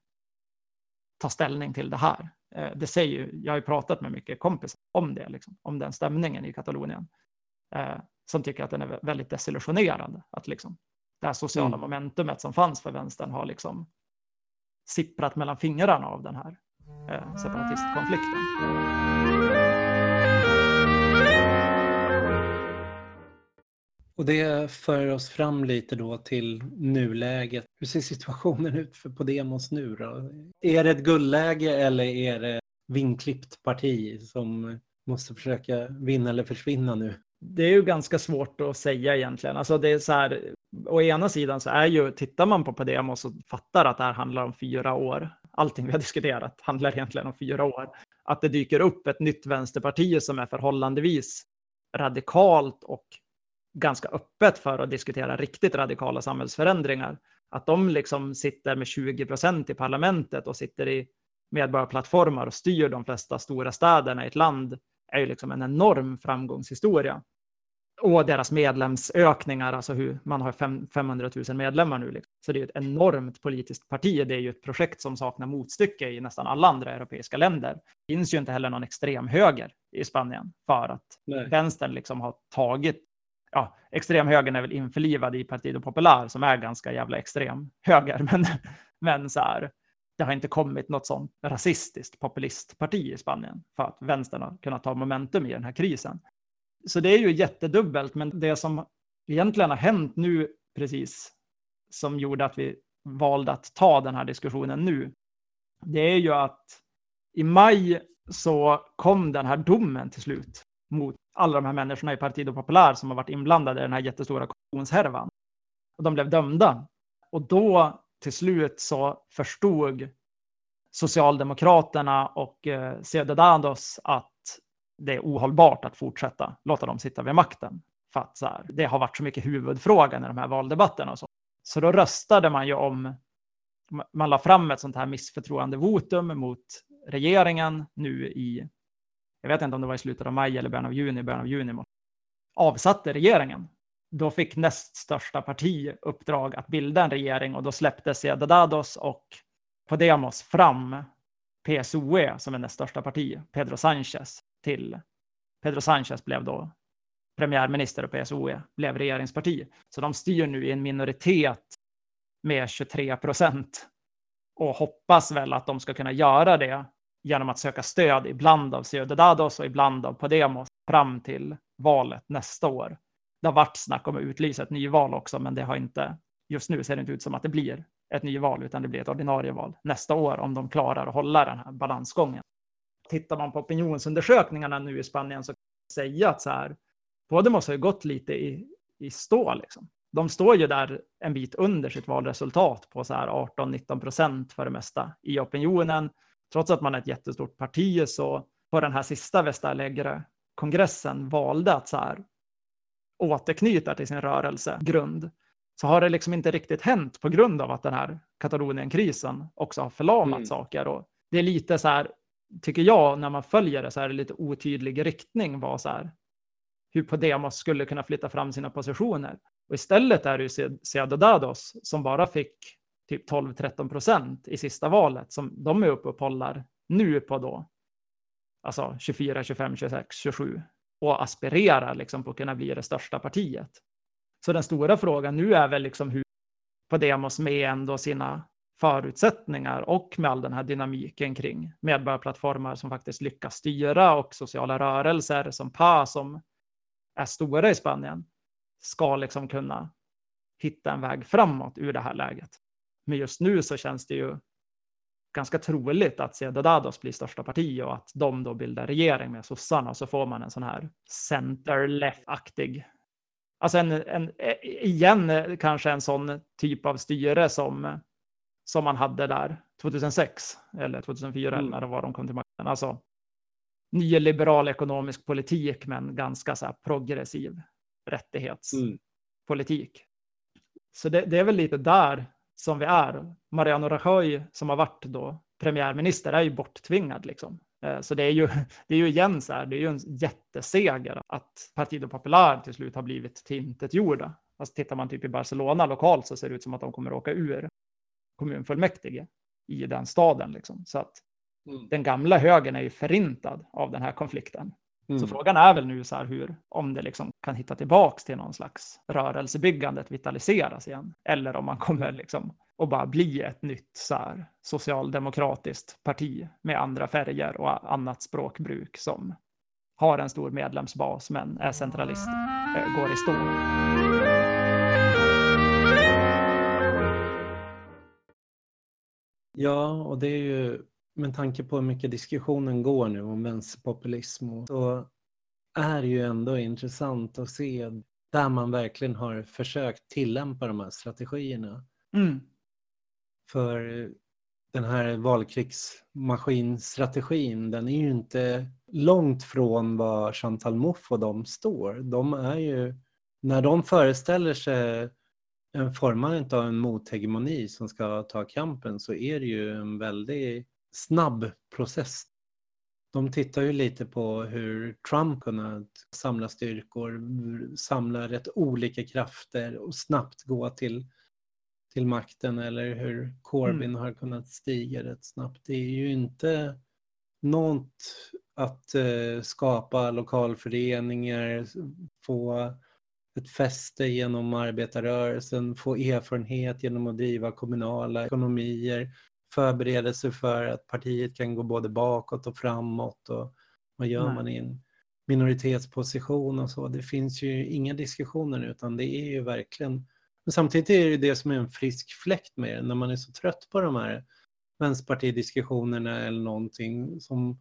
Ta ställning till det här. Eh, det säger ju, jag har ju pratat med mycket kompisar om det, liksom, om den stämningen i Katalonien. Eh, som tycker att den är väldigt desillusionerande. Att liksom, det här sociala mm. momentumet som fanns för vänstern har liksom sipprat mellan fingrarna av den här eh, separatistkonflikten. Och det för oss fram lite då till nuläget. Hur ser situationen ut för Podemos nu då? Är det ett guldläge eller är det vinklippt parti som måste försöka vinna eller försvinna nu? Det är ju ganska svårt att säga egentligen. Alltså det är så här, å ena sidan så är ju, tittar man på Podemos och fattar att det här handlar om fyra år, allting vi har diskuterat handlar egentligen om fyra år, att det dyker upp ett nytt vänsterparti som är förhållandevis radikalt och ganska öppet för att diskutera riktigt radikala samhällsförändringar. Att de liksom sitter med 20 procent i parlamentet och sitter i medborgarplattformar och styr de flesta stora städerna i ett land är ju liksom en enorm framgångshistoria. Och deras medlemsökningar, alltså hur man har 500 000 medlemmar nu. Liksom. Så det är ett enormt politiskt parti. Det är ju ett projekt som saknar motstycke i nästan alla andra europeiska länder. Det finns ju inte heller någon extrem höger i Spanien för att Nej. vänstern liksom har tagit ja, extremhögern är väl införlivad i Partido Popular som är ganska jävla extrem höger. (laughs) Men, men så här, det har inte kommit något sånt rasistiskt populistparti i Spanien för att vänstern har kunnat ta momentum i den här krisen. Så det är ju jättedubbelt, men det som egentligen har hänt nu precis som gjorde att vi valde att ta den här diskussionen nu, det är ju att i maj så kom den här domen till slut mot alla de här människorna i Partido Popular som har varit inblandade i den här jättestora korruptionshärvan. Och de blev dömda. Och då till slut så förstod Socialdemokraterna och eh, Ciudadanos att det är ohållbart att fortsätta låta dem sitta vid makten. För att så här, det har varit så mycket huvudfrågan i de här valdebatterna och så. Så då röstade man ju om, man la fram ett sånt här missförtroendevotum mot regeringen nu i jag vet inte om det var i slutet av maj eller början av juni, början av juni, avsatte regeringen. Då fick näst största parti uppdrag att bilda en regering och då släppte Ciudadados och Podemos fram PSOE som är näst största parti, Pedro Sanchez, till Pedro Sanchez blev då premiärminister och PSOE blev regeringsparti. Så de styr nu i en minoritet med 23 procent och hoppas väl att de ska kunna göra det genom att söka stöd ibland av Ciudadados och ibland av Podemos fram till valet nästa år. Det har varit snack om att utlysa ett nyval också, men det har inte, just nu ser det inte ut som att det blir ett nyval, utan det blir ett ordinarie val nästa år om de klarar att hålla den här balansgången. Tittar man på opinionsundersökningarna nu i Spanien så kan man säga att så här, Podemos har ju gått lite i, i stå liksom. De står ju där en bit under sitt valresultat på så här 18-19 procent för det mesta i opinionen trots att man är ett jättestort parti så på den här sista Västa kongressen valde att så här återknyta till sin rörelsegrund så har det liksom inte riktigt hänt på grund av att den här Katalonienkrisen också har förlamat mm. saker. Och det är lite så här, tycker jag, när man följer det så är det lite otydlig riktning vad så här, hur Podemos skulle kunna flytta fram sina positioner. Och istället är det ju Ciudadados som bara fick typ 12-13 procent i sista valet som de är uppe och pollar nu på då. Alltså 24, 25, 26, 27 och aspirerar liksom på att kunna bli det största partiet. Så den stora frågan nu är väl liksom hur Podemos med ändå sina förutsättningar och med all den här dynamiken kring medborgarplattformar som faktiskt lyckas styra och sociala rörelser som PA som är stora i Spanien ska liksom kunna hitta en väg framåt ur det här läget. Men just nu så känns det ju ganska troligt att Ciudadados blir största parti och att de då bildar regering med sossarna och så får man en sån här center-left-aktig Alltså en, en, eh, igen eh, kanske en sån typ av styre som, som man hade där 2006 eller 2004 mm. eller när det var de kom till makten. Alltså nyliberal ekonomisk politik men ganska så här progressiv rättighetspolitik. Mm. Så det, det, är väl lite där som vi är. Mariano Rajoy som har varit då premiärminister är ju borttvingad liksom. Eh, så det är ju, (laughs) det är ju igen så här, det är ju en jätteseger att Partido Popular till slut har blivit tillintetgjorda. Alltså tittar man typ i Barcelona lokalt så ser det ut som att de kommer att åka ur kommunfullmäktige i den staden. Liksom. Så att mm. den gamla högern är ju förintad av den här konflikten. Mm. Så frågan är väl nu så här hur, om det liksom kan hitta tillbaks till någon slags rörelsebyggandet vitaliseras igen. Eller om man kommer liksom att bara bli ett nytt så här socialdemokratiskt parti med andra färger och annat språkbruk som har en stor medlemsbas men är centralist, eh, går i stå. Ja, och det är ju med tanke på hur mycket diskussionen går nu om vänsterpopulism så är det ju ändå intressant att se där man verkligen har försökt tillämpa de här strategierna. Mm. För den här valkrigsmaskinstrategin, den är ju inte långt från vad Chantal Mouffe och de står. De är ju, när de föreställer sig formandet av en mothegemoni som ska ta kampen så är det ju en väldigt snabb process. De tittar ju lite på hur Trump kunnat samla styrkor, samla rätt olika krafter och snabbt gå till, till makten eller hur Corbyn mm. har kunnat stiga rätt snabbt. Det är ju inte något att eh, skapa lokalföreningar, få ett fäste genom arbetarrörelsen, få erfarenhet genom att driva kommunala ekonomier, förbereda sig för att partiet kan gå både bakåt och framåt och vad gör Nej. man i en minoritetsposition och så. Det finns ju inga diskussioner utan det är ju verkligen men samtidigt är det det som är en frisk fläkt med det, när man är så trött på de här vänsterpartidiskussionerna eller någonting som,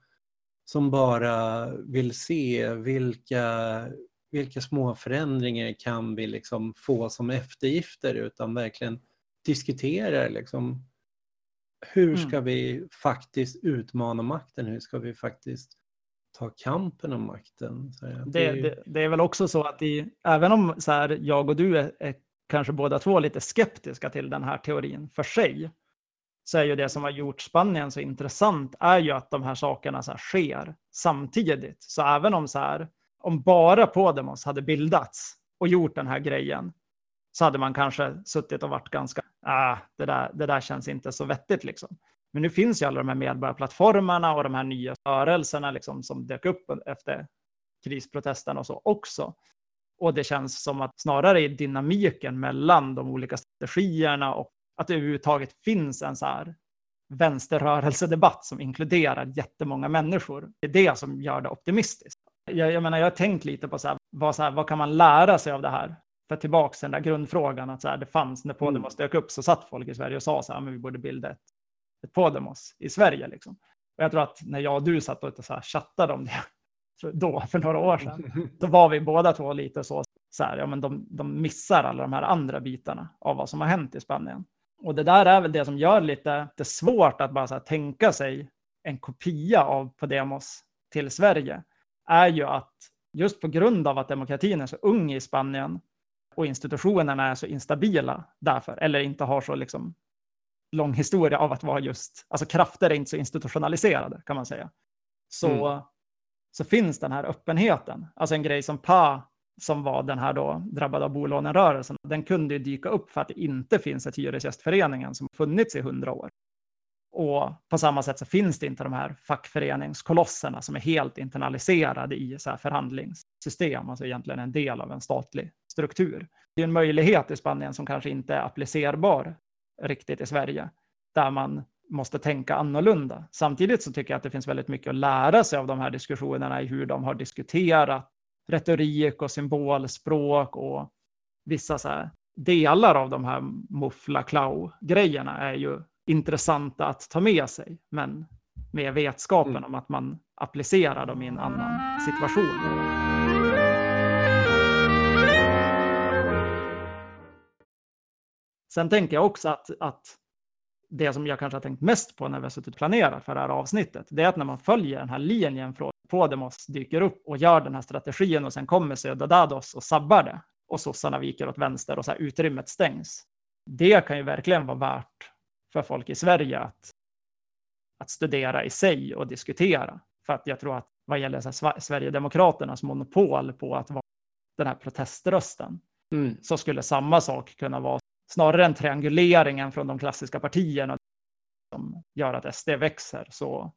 som bara vill se vilka vilka små förändringar kan vi liksom få som eftergifter utan verkligen diskuterar liksom hur ska mm. vi faktiskt utmana makten? Hur ska vi faktiskt ta kampen om makten? Det, det, är, ju... det, det, är väl också så att i, även om så här, jag och du är, är, kanske båda två lite skeptiska till den här teorin för sig, så är ju det som har gjort Spanien så intressant är ju att de här sakerna så här sker samtidigt. Så även om så här, om bara Podemos hade bildats och gjort den här grejen så hade man kanske suttit och varit ganska, ah, det där, det där känns inte så vettigt liksom. Men nu finns ju alla de här medborgarplattformarna och de här nya rörelserna liksom, som dök upp efter krisprotesten och så också. Och det känns som att snarare i dynamiken mellan de olika strategierna och att det överhuvudtaget finns en så här vänsterrörelsedebatt som inkluderar jättemånga människor. Det är det som gör det optimistiskt jag, jag menar, jag har tänkt lite på så här, vad, så här, vad kan man lära sig av det här? För tillbaka till den där grundfrågan att så här, det fanns när Podemos mm. dök upp så satt folk i Sverige och sa så här, men vi borde bilda ett, ett Podemos i Sverige liksom. Och jag tror att när jag och du satt och så här, chattade om det (laughs) för, då, för några år sedan, (laughs) då var vi båda två lite så, så här, ja men de, de missar alla de här andra bitarna av vad som har hänt i Spanien. Och det där är väl det som gör lite det svårt att bara så här, tänka sig en kopia av Podemos till Sverige är ju att just på grund av att demokratin är så ung i Spanien och institutionerna är så instabila därför, eller inte har så liksom lång historia av att vara just, alltså krafter är inte så institutionaliserade kan man säga. Så, mm. så finns den här öppenheten, alltså en grej som PA som var den här då drabbade av bolånerörelsen, den kunde ju dyka upp för att det inte finns ett hyresgästföreningen som funnits i hundra år. Och på samma sätt så finns det inte de här fackföreningskolosserna som är helt internaliserade i så här förhandlingssystem, alltså egentligen en del av en statlig struktur. Det är en möjlighet i Spanien som kanske inte är applicerbar riktigt i Sverige, där man måste tänka annorlunda. Samtidigt så tycker jag att det finns väldigt mycket att lära sig av de här diskussionerna i hur de har diskuterat retorik och symbolspråk och vissa så här delar av de här muffla klau-grejerna är ju intressanta att ta med sig, men med vetskapen mm. om att man applicerar dem i en annan situation. Sen tänker jag också att, att det som jag kanske har tänkt mest på när vi har suttit och planerat för det här avsnittet, det är att när man följer den här linjen från Podemos dyker upp och gör den här strategin och sen kommer Ciudadados och sabbar det och sossarna viker åt vänster och så utrymmet stängs det kan ju verkligen vara värt för folk i Sverige att, att studera i sig och diskutera. För att jag tror att vad gäller så Sverigedemokraternas monopol på att vara den här proteströsten mm. så skulle samma sak kunna vara snarare än trianguleringen från de klassiska partierna som gör att SD växer så,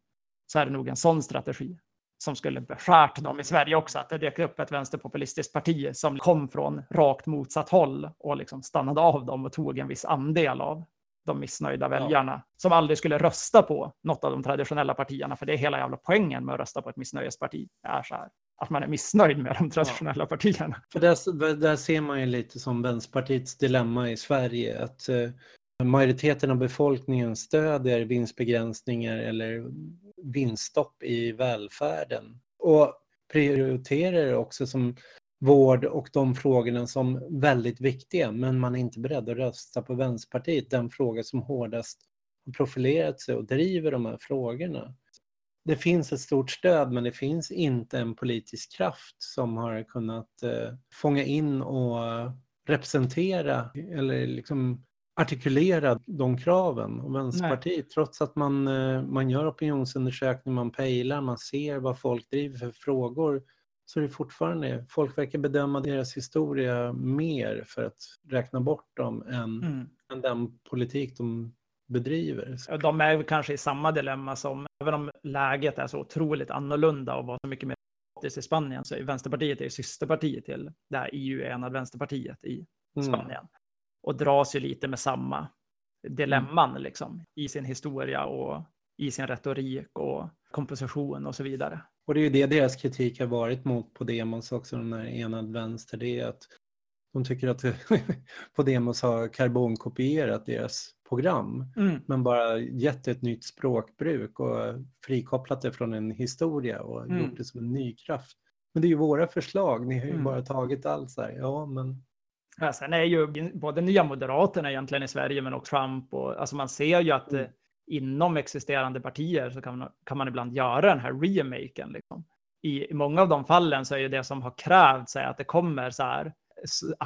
så är det nog en sån strategi som skulle beskärt dem i Sverige också, att det dök upp ett vänsterpopulistiskt parti som kom från rakt motsatt håll och liksom stannade av dem och tog en viss andel av de missnöjda väljarna ja. som aldrig skulle rösta på något av de traditionella partierna, för det är hela jävla poängen med att rösta på ett missnöjesparti, är så här, att man är missnöjd med de traditionella ja. partierna. För där, där ser man ju lite som Vänsterpartiets dilemma i Sverige, att eh, majoriteten av befolkningen stöder vinstbegränsningar eller vinststopp i välfärden och prioriterar också som vård och de frågorna som väldigt viktiga men man är inte beredd att rösta på Vänsterpartiet, den fråga som hårdast har profilerat sig och driver de här frågorna. Det finns ett stort stöd men det finns inte en politisk kraft som har kunnat eh, fånga in och representera eller liksom artikulera de kraven. Och Vänsterpartiet, Nej. trots att man, eh, man gör opinionsundersökningar, man pejlar, man ser vad folk driver för frågor, så är det fortfarande, folk verkar bedöma deras historia mer för att räkna bort dem än, mm. än den politik de bedriver. De är kanske i samma dilemma som, även om läget är så otroligt annorlunda och var så mycket mer i Spanien, så är Vänsterpartiet är systerpartiet till det här EU-enade Vänsterpartiet i mm. Spanien. Mm och dras ju lite med samma dilemman mm. liksom, i sin historia och i sin retorik och komposition och så vidare. Och det är ju det deras kritik har varit mot Podemos också, den här enad vänster, det är att de tycker att (laughs) Podemos har karbonkopierat deras program, mm. men bara gett ett nytt språkbruk och frikopplat det från en historia och mm. gjort det som en ny kraft. Men det är ju våra förslag, ni har ju mm. bara tagit allt så här, ja men Ja, sen är ju både Nya Moderaterna egentligen i Sverige, men också Trump och alltså man ser ju att mm. Inom existerande partier så kan man, kan man ibland göra den här remaken. Liksom. I, I många av de fallen så är ju det som har krävts att det kommer så här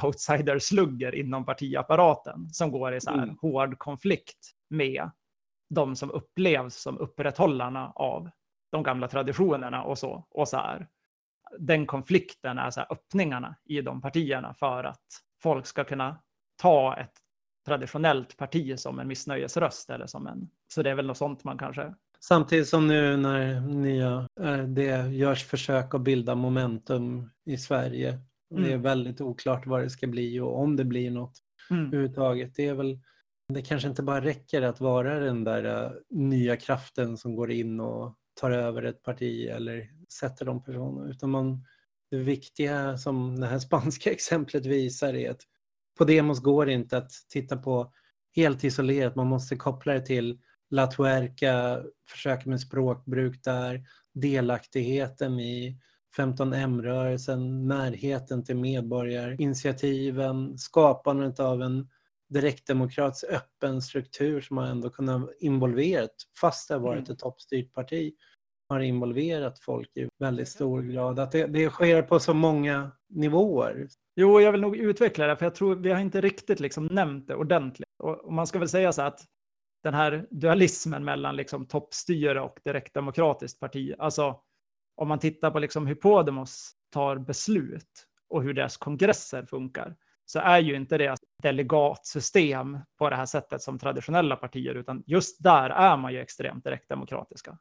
outsider-slugger inom partiapparaten som går i så här mm. hård konflikt med de som upplevs som upprätthållarna av de gamla traditionerna och så. Och så här, den konflikten är så här öppningarna i de partierna för att folk ska kunna ta ett traditionellt parti som en missnöjesröst eller som en. Så det är väl något sånt man kanske. Samtidigt som nu när nya, eh, det görs försök att bilda momentum i Sverige. Mm. Det är mm. väldigt oklart vad det ska bli och om det blir något mm. överhuvudtaget. Det är väl det kanske inte bara räcker att vara den där uh, nya kraften som går in och tar över ett parti eller sätter de personerna utan man det viktiga som det här spanska (laughs) exemplet visar är att på demos går det inte att titta på helt isolerat. Man måste koppla det till La Tuerca, försöka med språkbruk där, delaktigheten i 15M-rörelsen, närheten till medborgarinitiativen, skapandet av en direktdemokratisk öppen struktur som har ändå kunnat involverat, fast det har varit mm. ett toppstyrt parti, har involverat folk i väldigt stor grad. Att det, det sker på så många nivåer. Jo, jag vill nog utveckla det, för jag tror vi har inte riktigt liksom nämnt det ordentligt. Och, man ska väl säga så att den här dualismen mellan liksom toppstyre och direktdemokratiskt parti, alltså om man tittar på liksom hur Podemos tar beslut och hur deras kongresser funkar, så är ju inte det delegatsystem på det här sättet som traditionella partier, utan just där är man ju extremt direktdemokratiska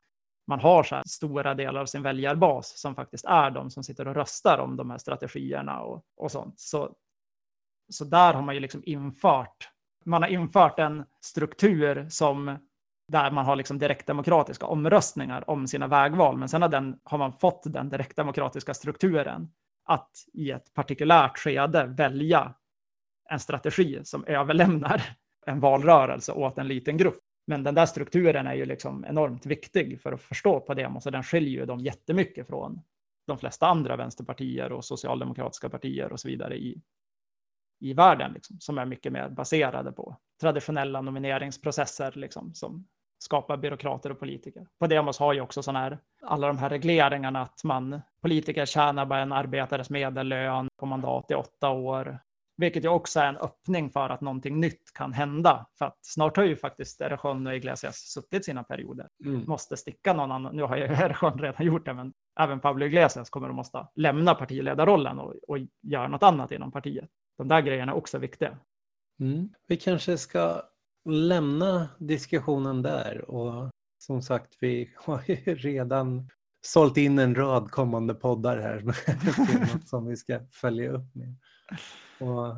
man har så här stora delar av sin väljarbas som faktiskt är de som sitter och röstar om de här strategierna och, och sånt. Så, så där har man ju liksom infört, man har infört en struktur som där man har liksom direktdemokratiska omröstningar om sina vägval, men sen har, den, har man fått den direktdemokratiska strukturen att i ett partikulärt skede välja en strategi som överlämnar en valrörelse åt en liten grupp. Men den där strukturen är ju liksom enormt viktig för att förstå Podemos och den skiljer ju dem jättemycket från de flesta andra vänsterpartier och socialdemokratiska partier och så vidare i, i världen, liksom, som är mycket mer baserade på traditionella nomineringsprocesser liksom, som skapar byråkrater och politiker. Podemos har ju också sådana här, alla de här regleringarna att man, politiker tjänar bara en arbetares medellön på mandat i åtta år. Vilket ju också är en öppning för att någonting nytt kan hända. För att snart har ju faktiskt Erejon och Iglesias suttit sina perioder. Mm. Måste sticka någon annan. Nu har ju (laughs) Erejon redan gjort det, men även Pablo Iglesias kommer att måste lämna partiledarrollen och, och göra något annat inom partiet. De där grejerna är också viktiga. Mm. Vi kanske ska lämna diskussionen där och som sagt, vi (laughs) har ju redan sålt in en rad kommande poddar här (laughs) som vi ska följa upp med. Och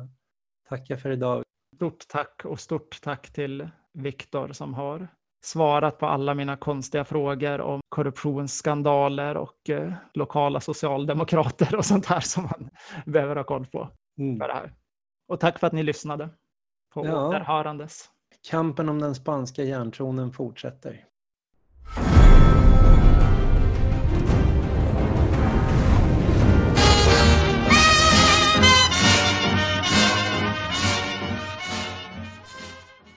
tacka för idag. Stort tack och stort tack till Viktor som har svarat på alla mina konstiga frågor om korruptionsskandaler och eh, lokala socialdemokrater och sånt här som man (laughs) behöver ha koll på. Mm. För det här. Och tack för att ni lyssnade på ja. återhörandes. Kampen om den spanska järntronen fortsätter.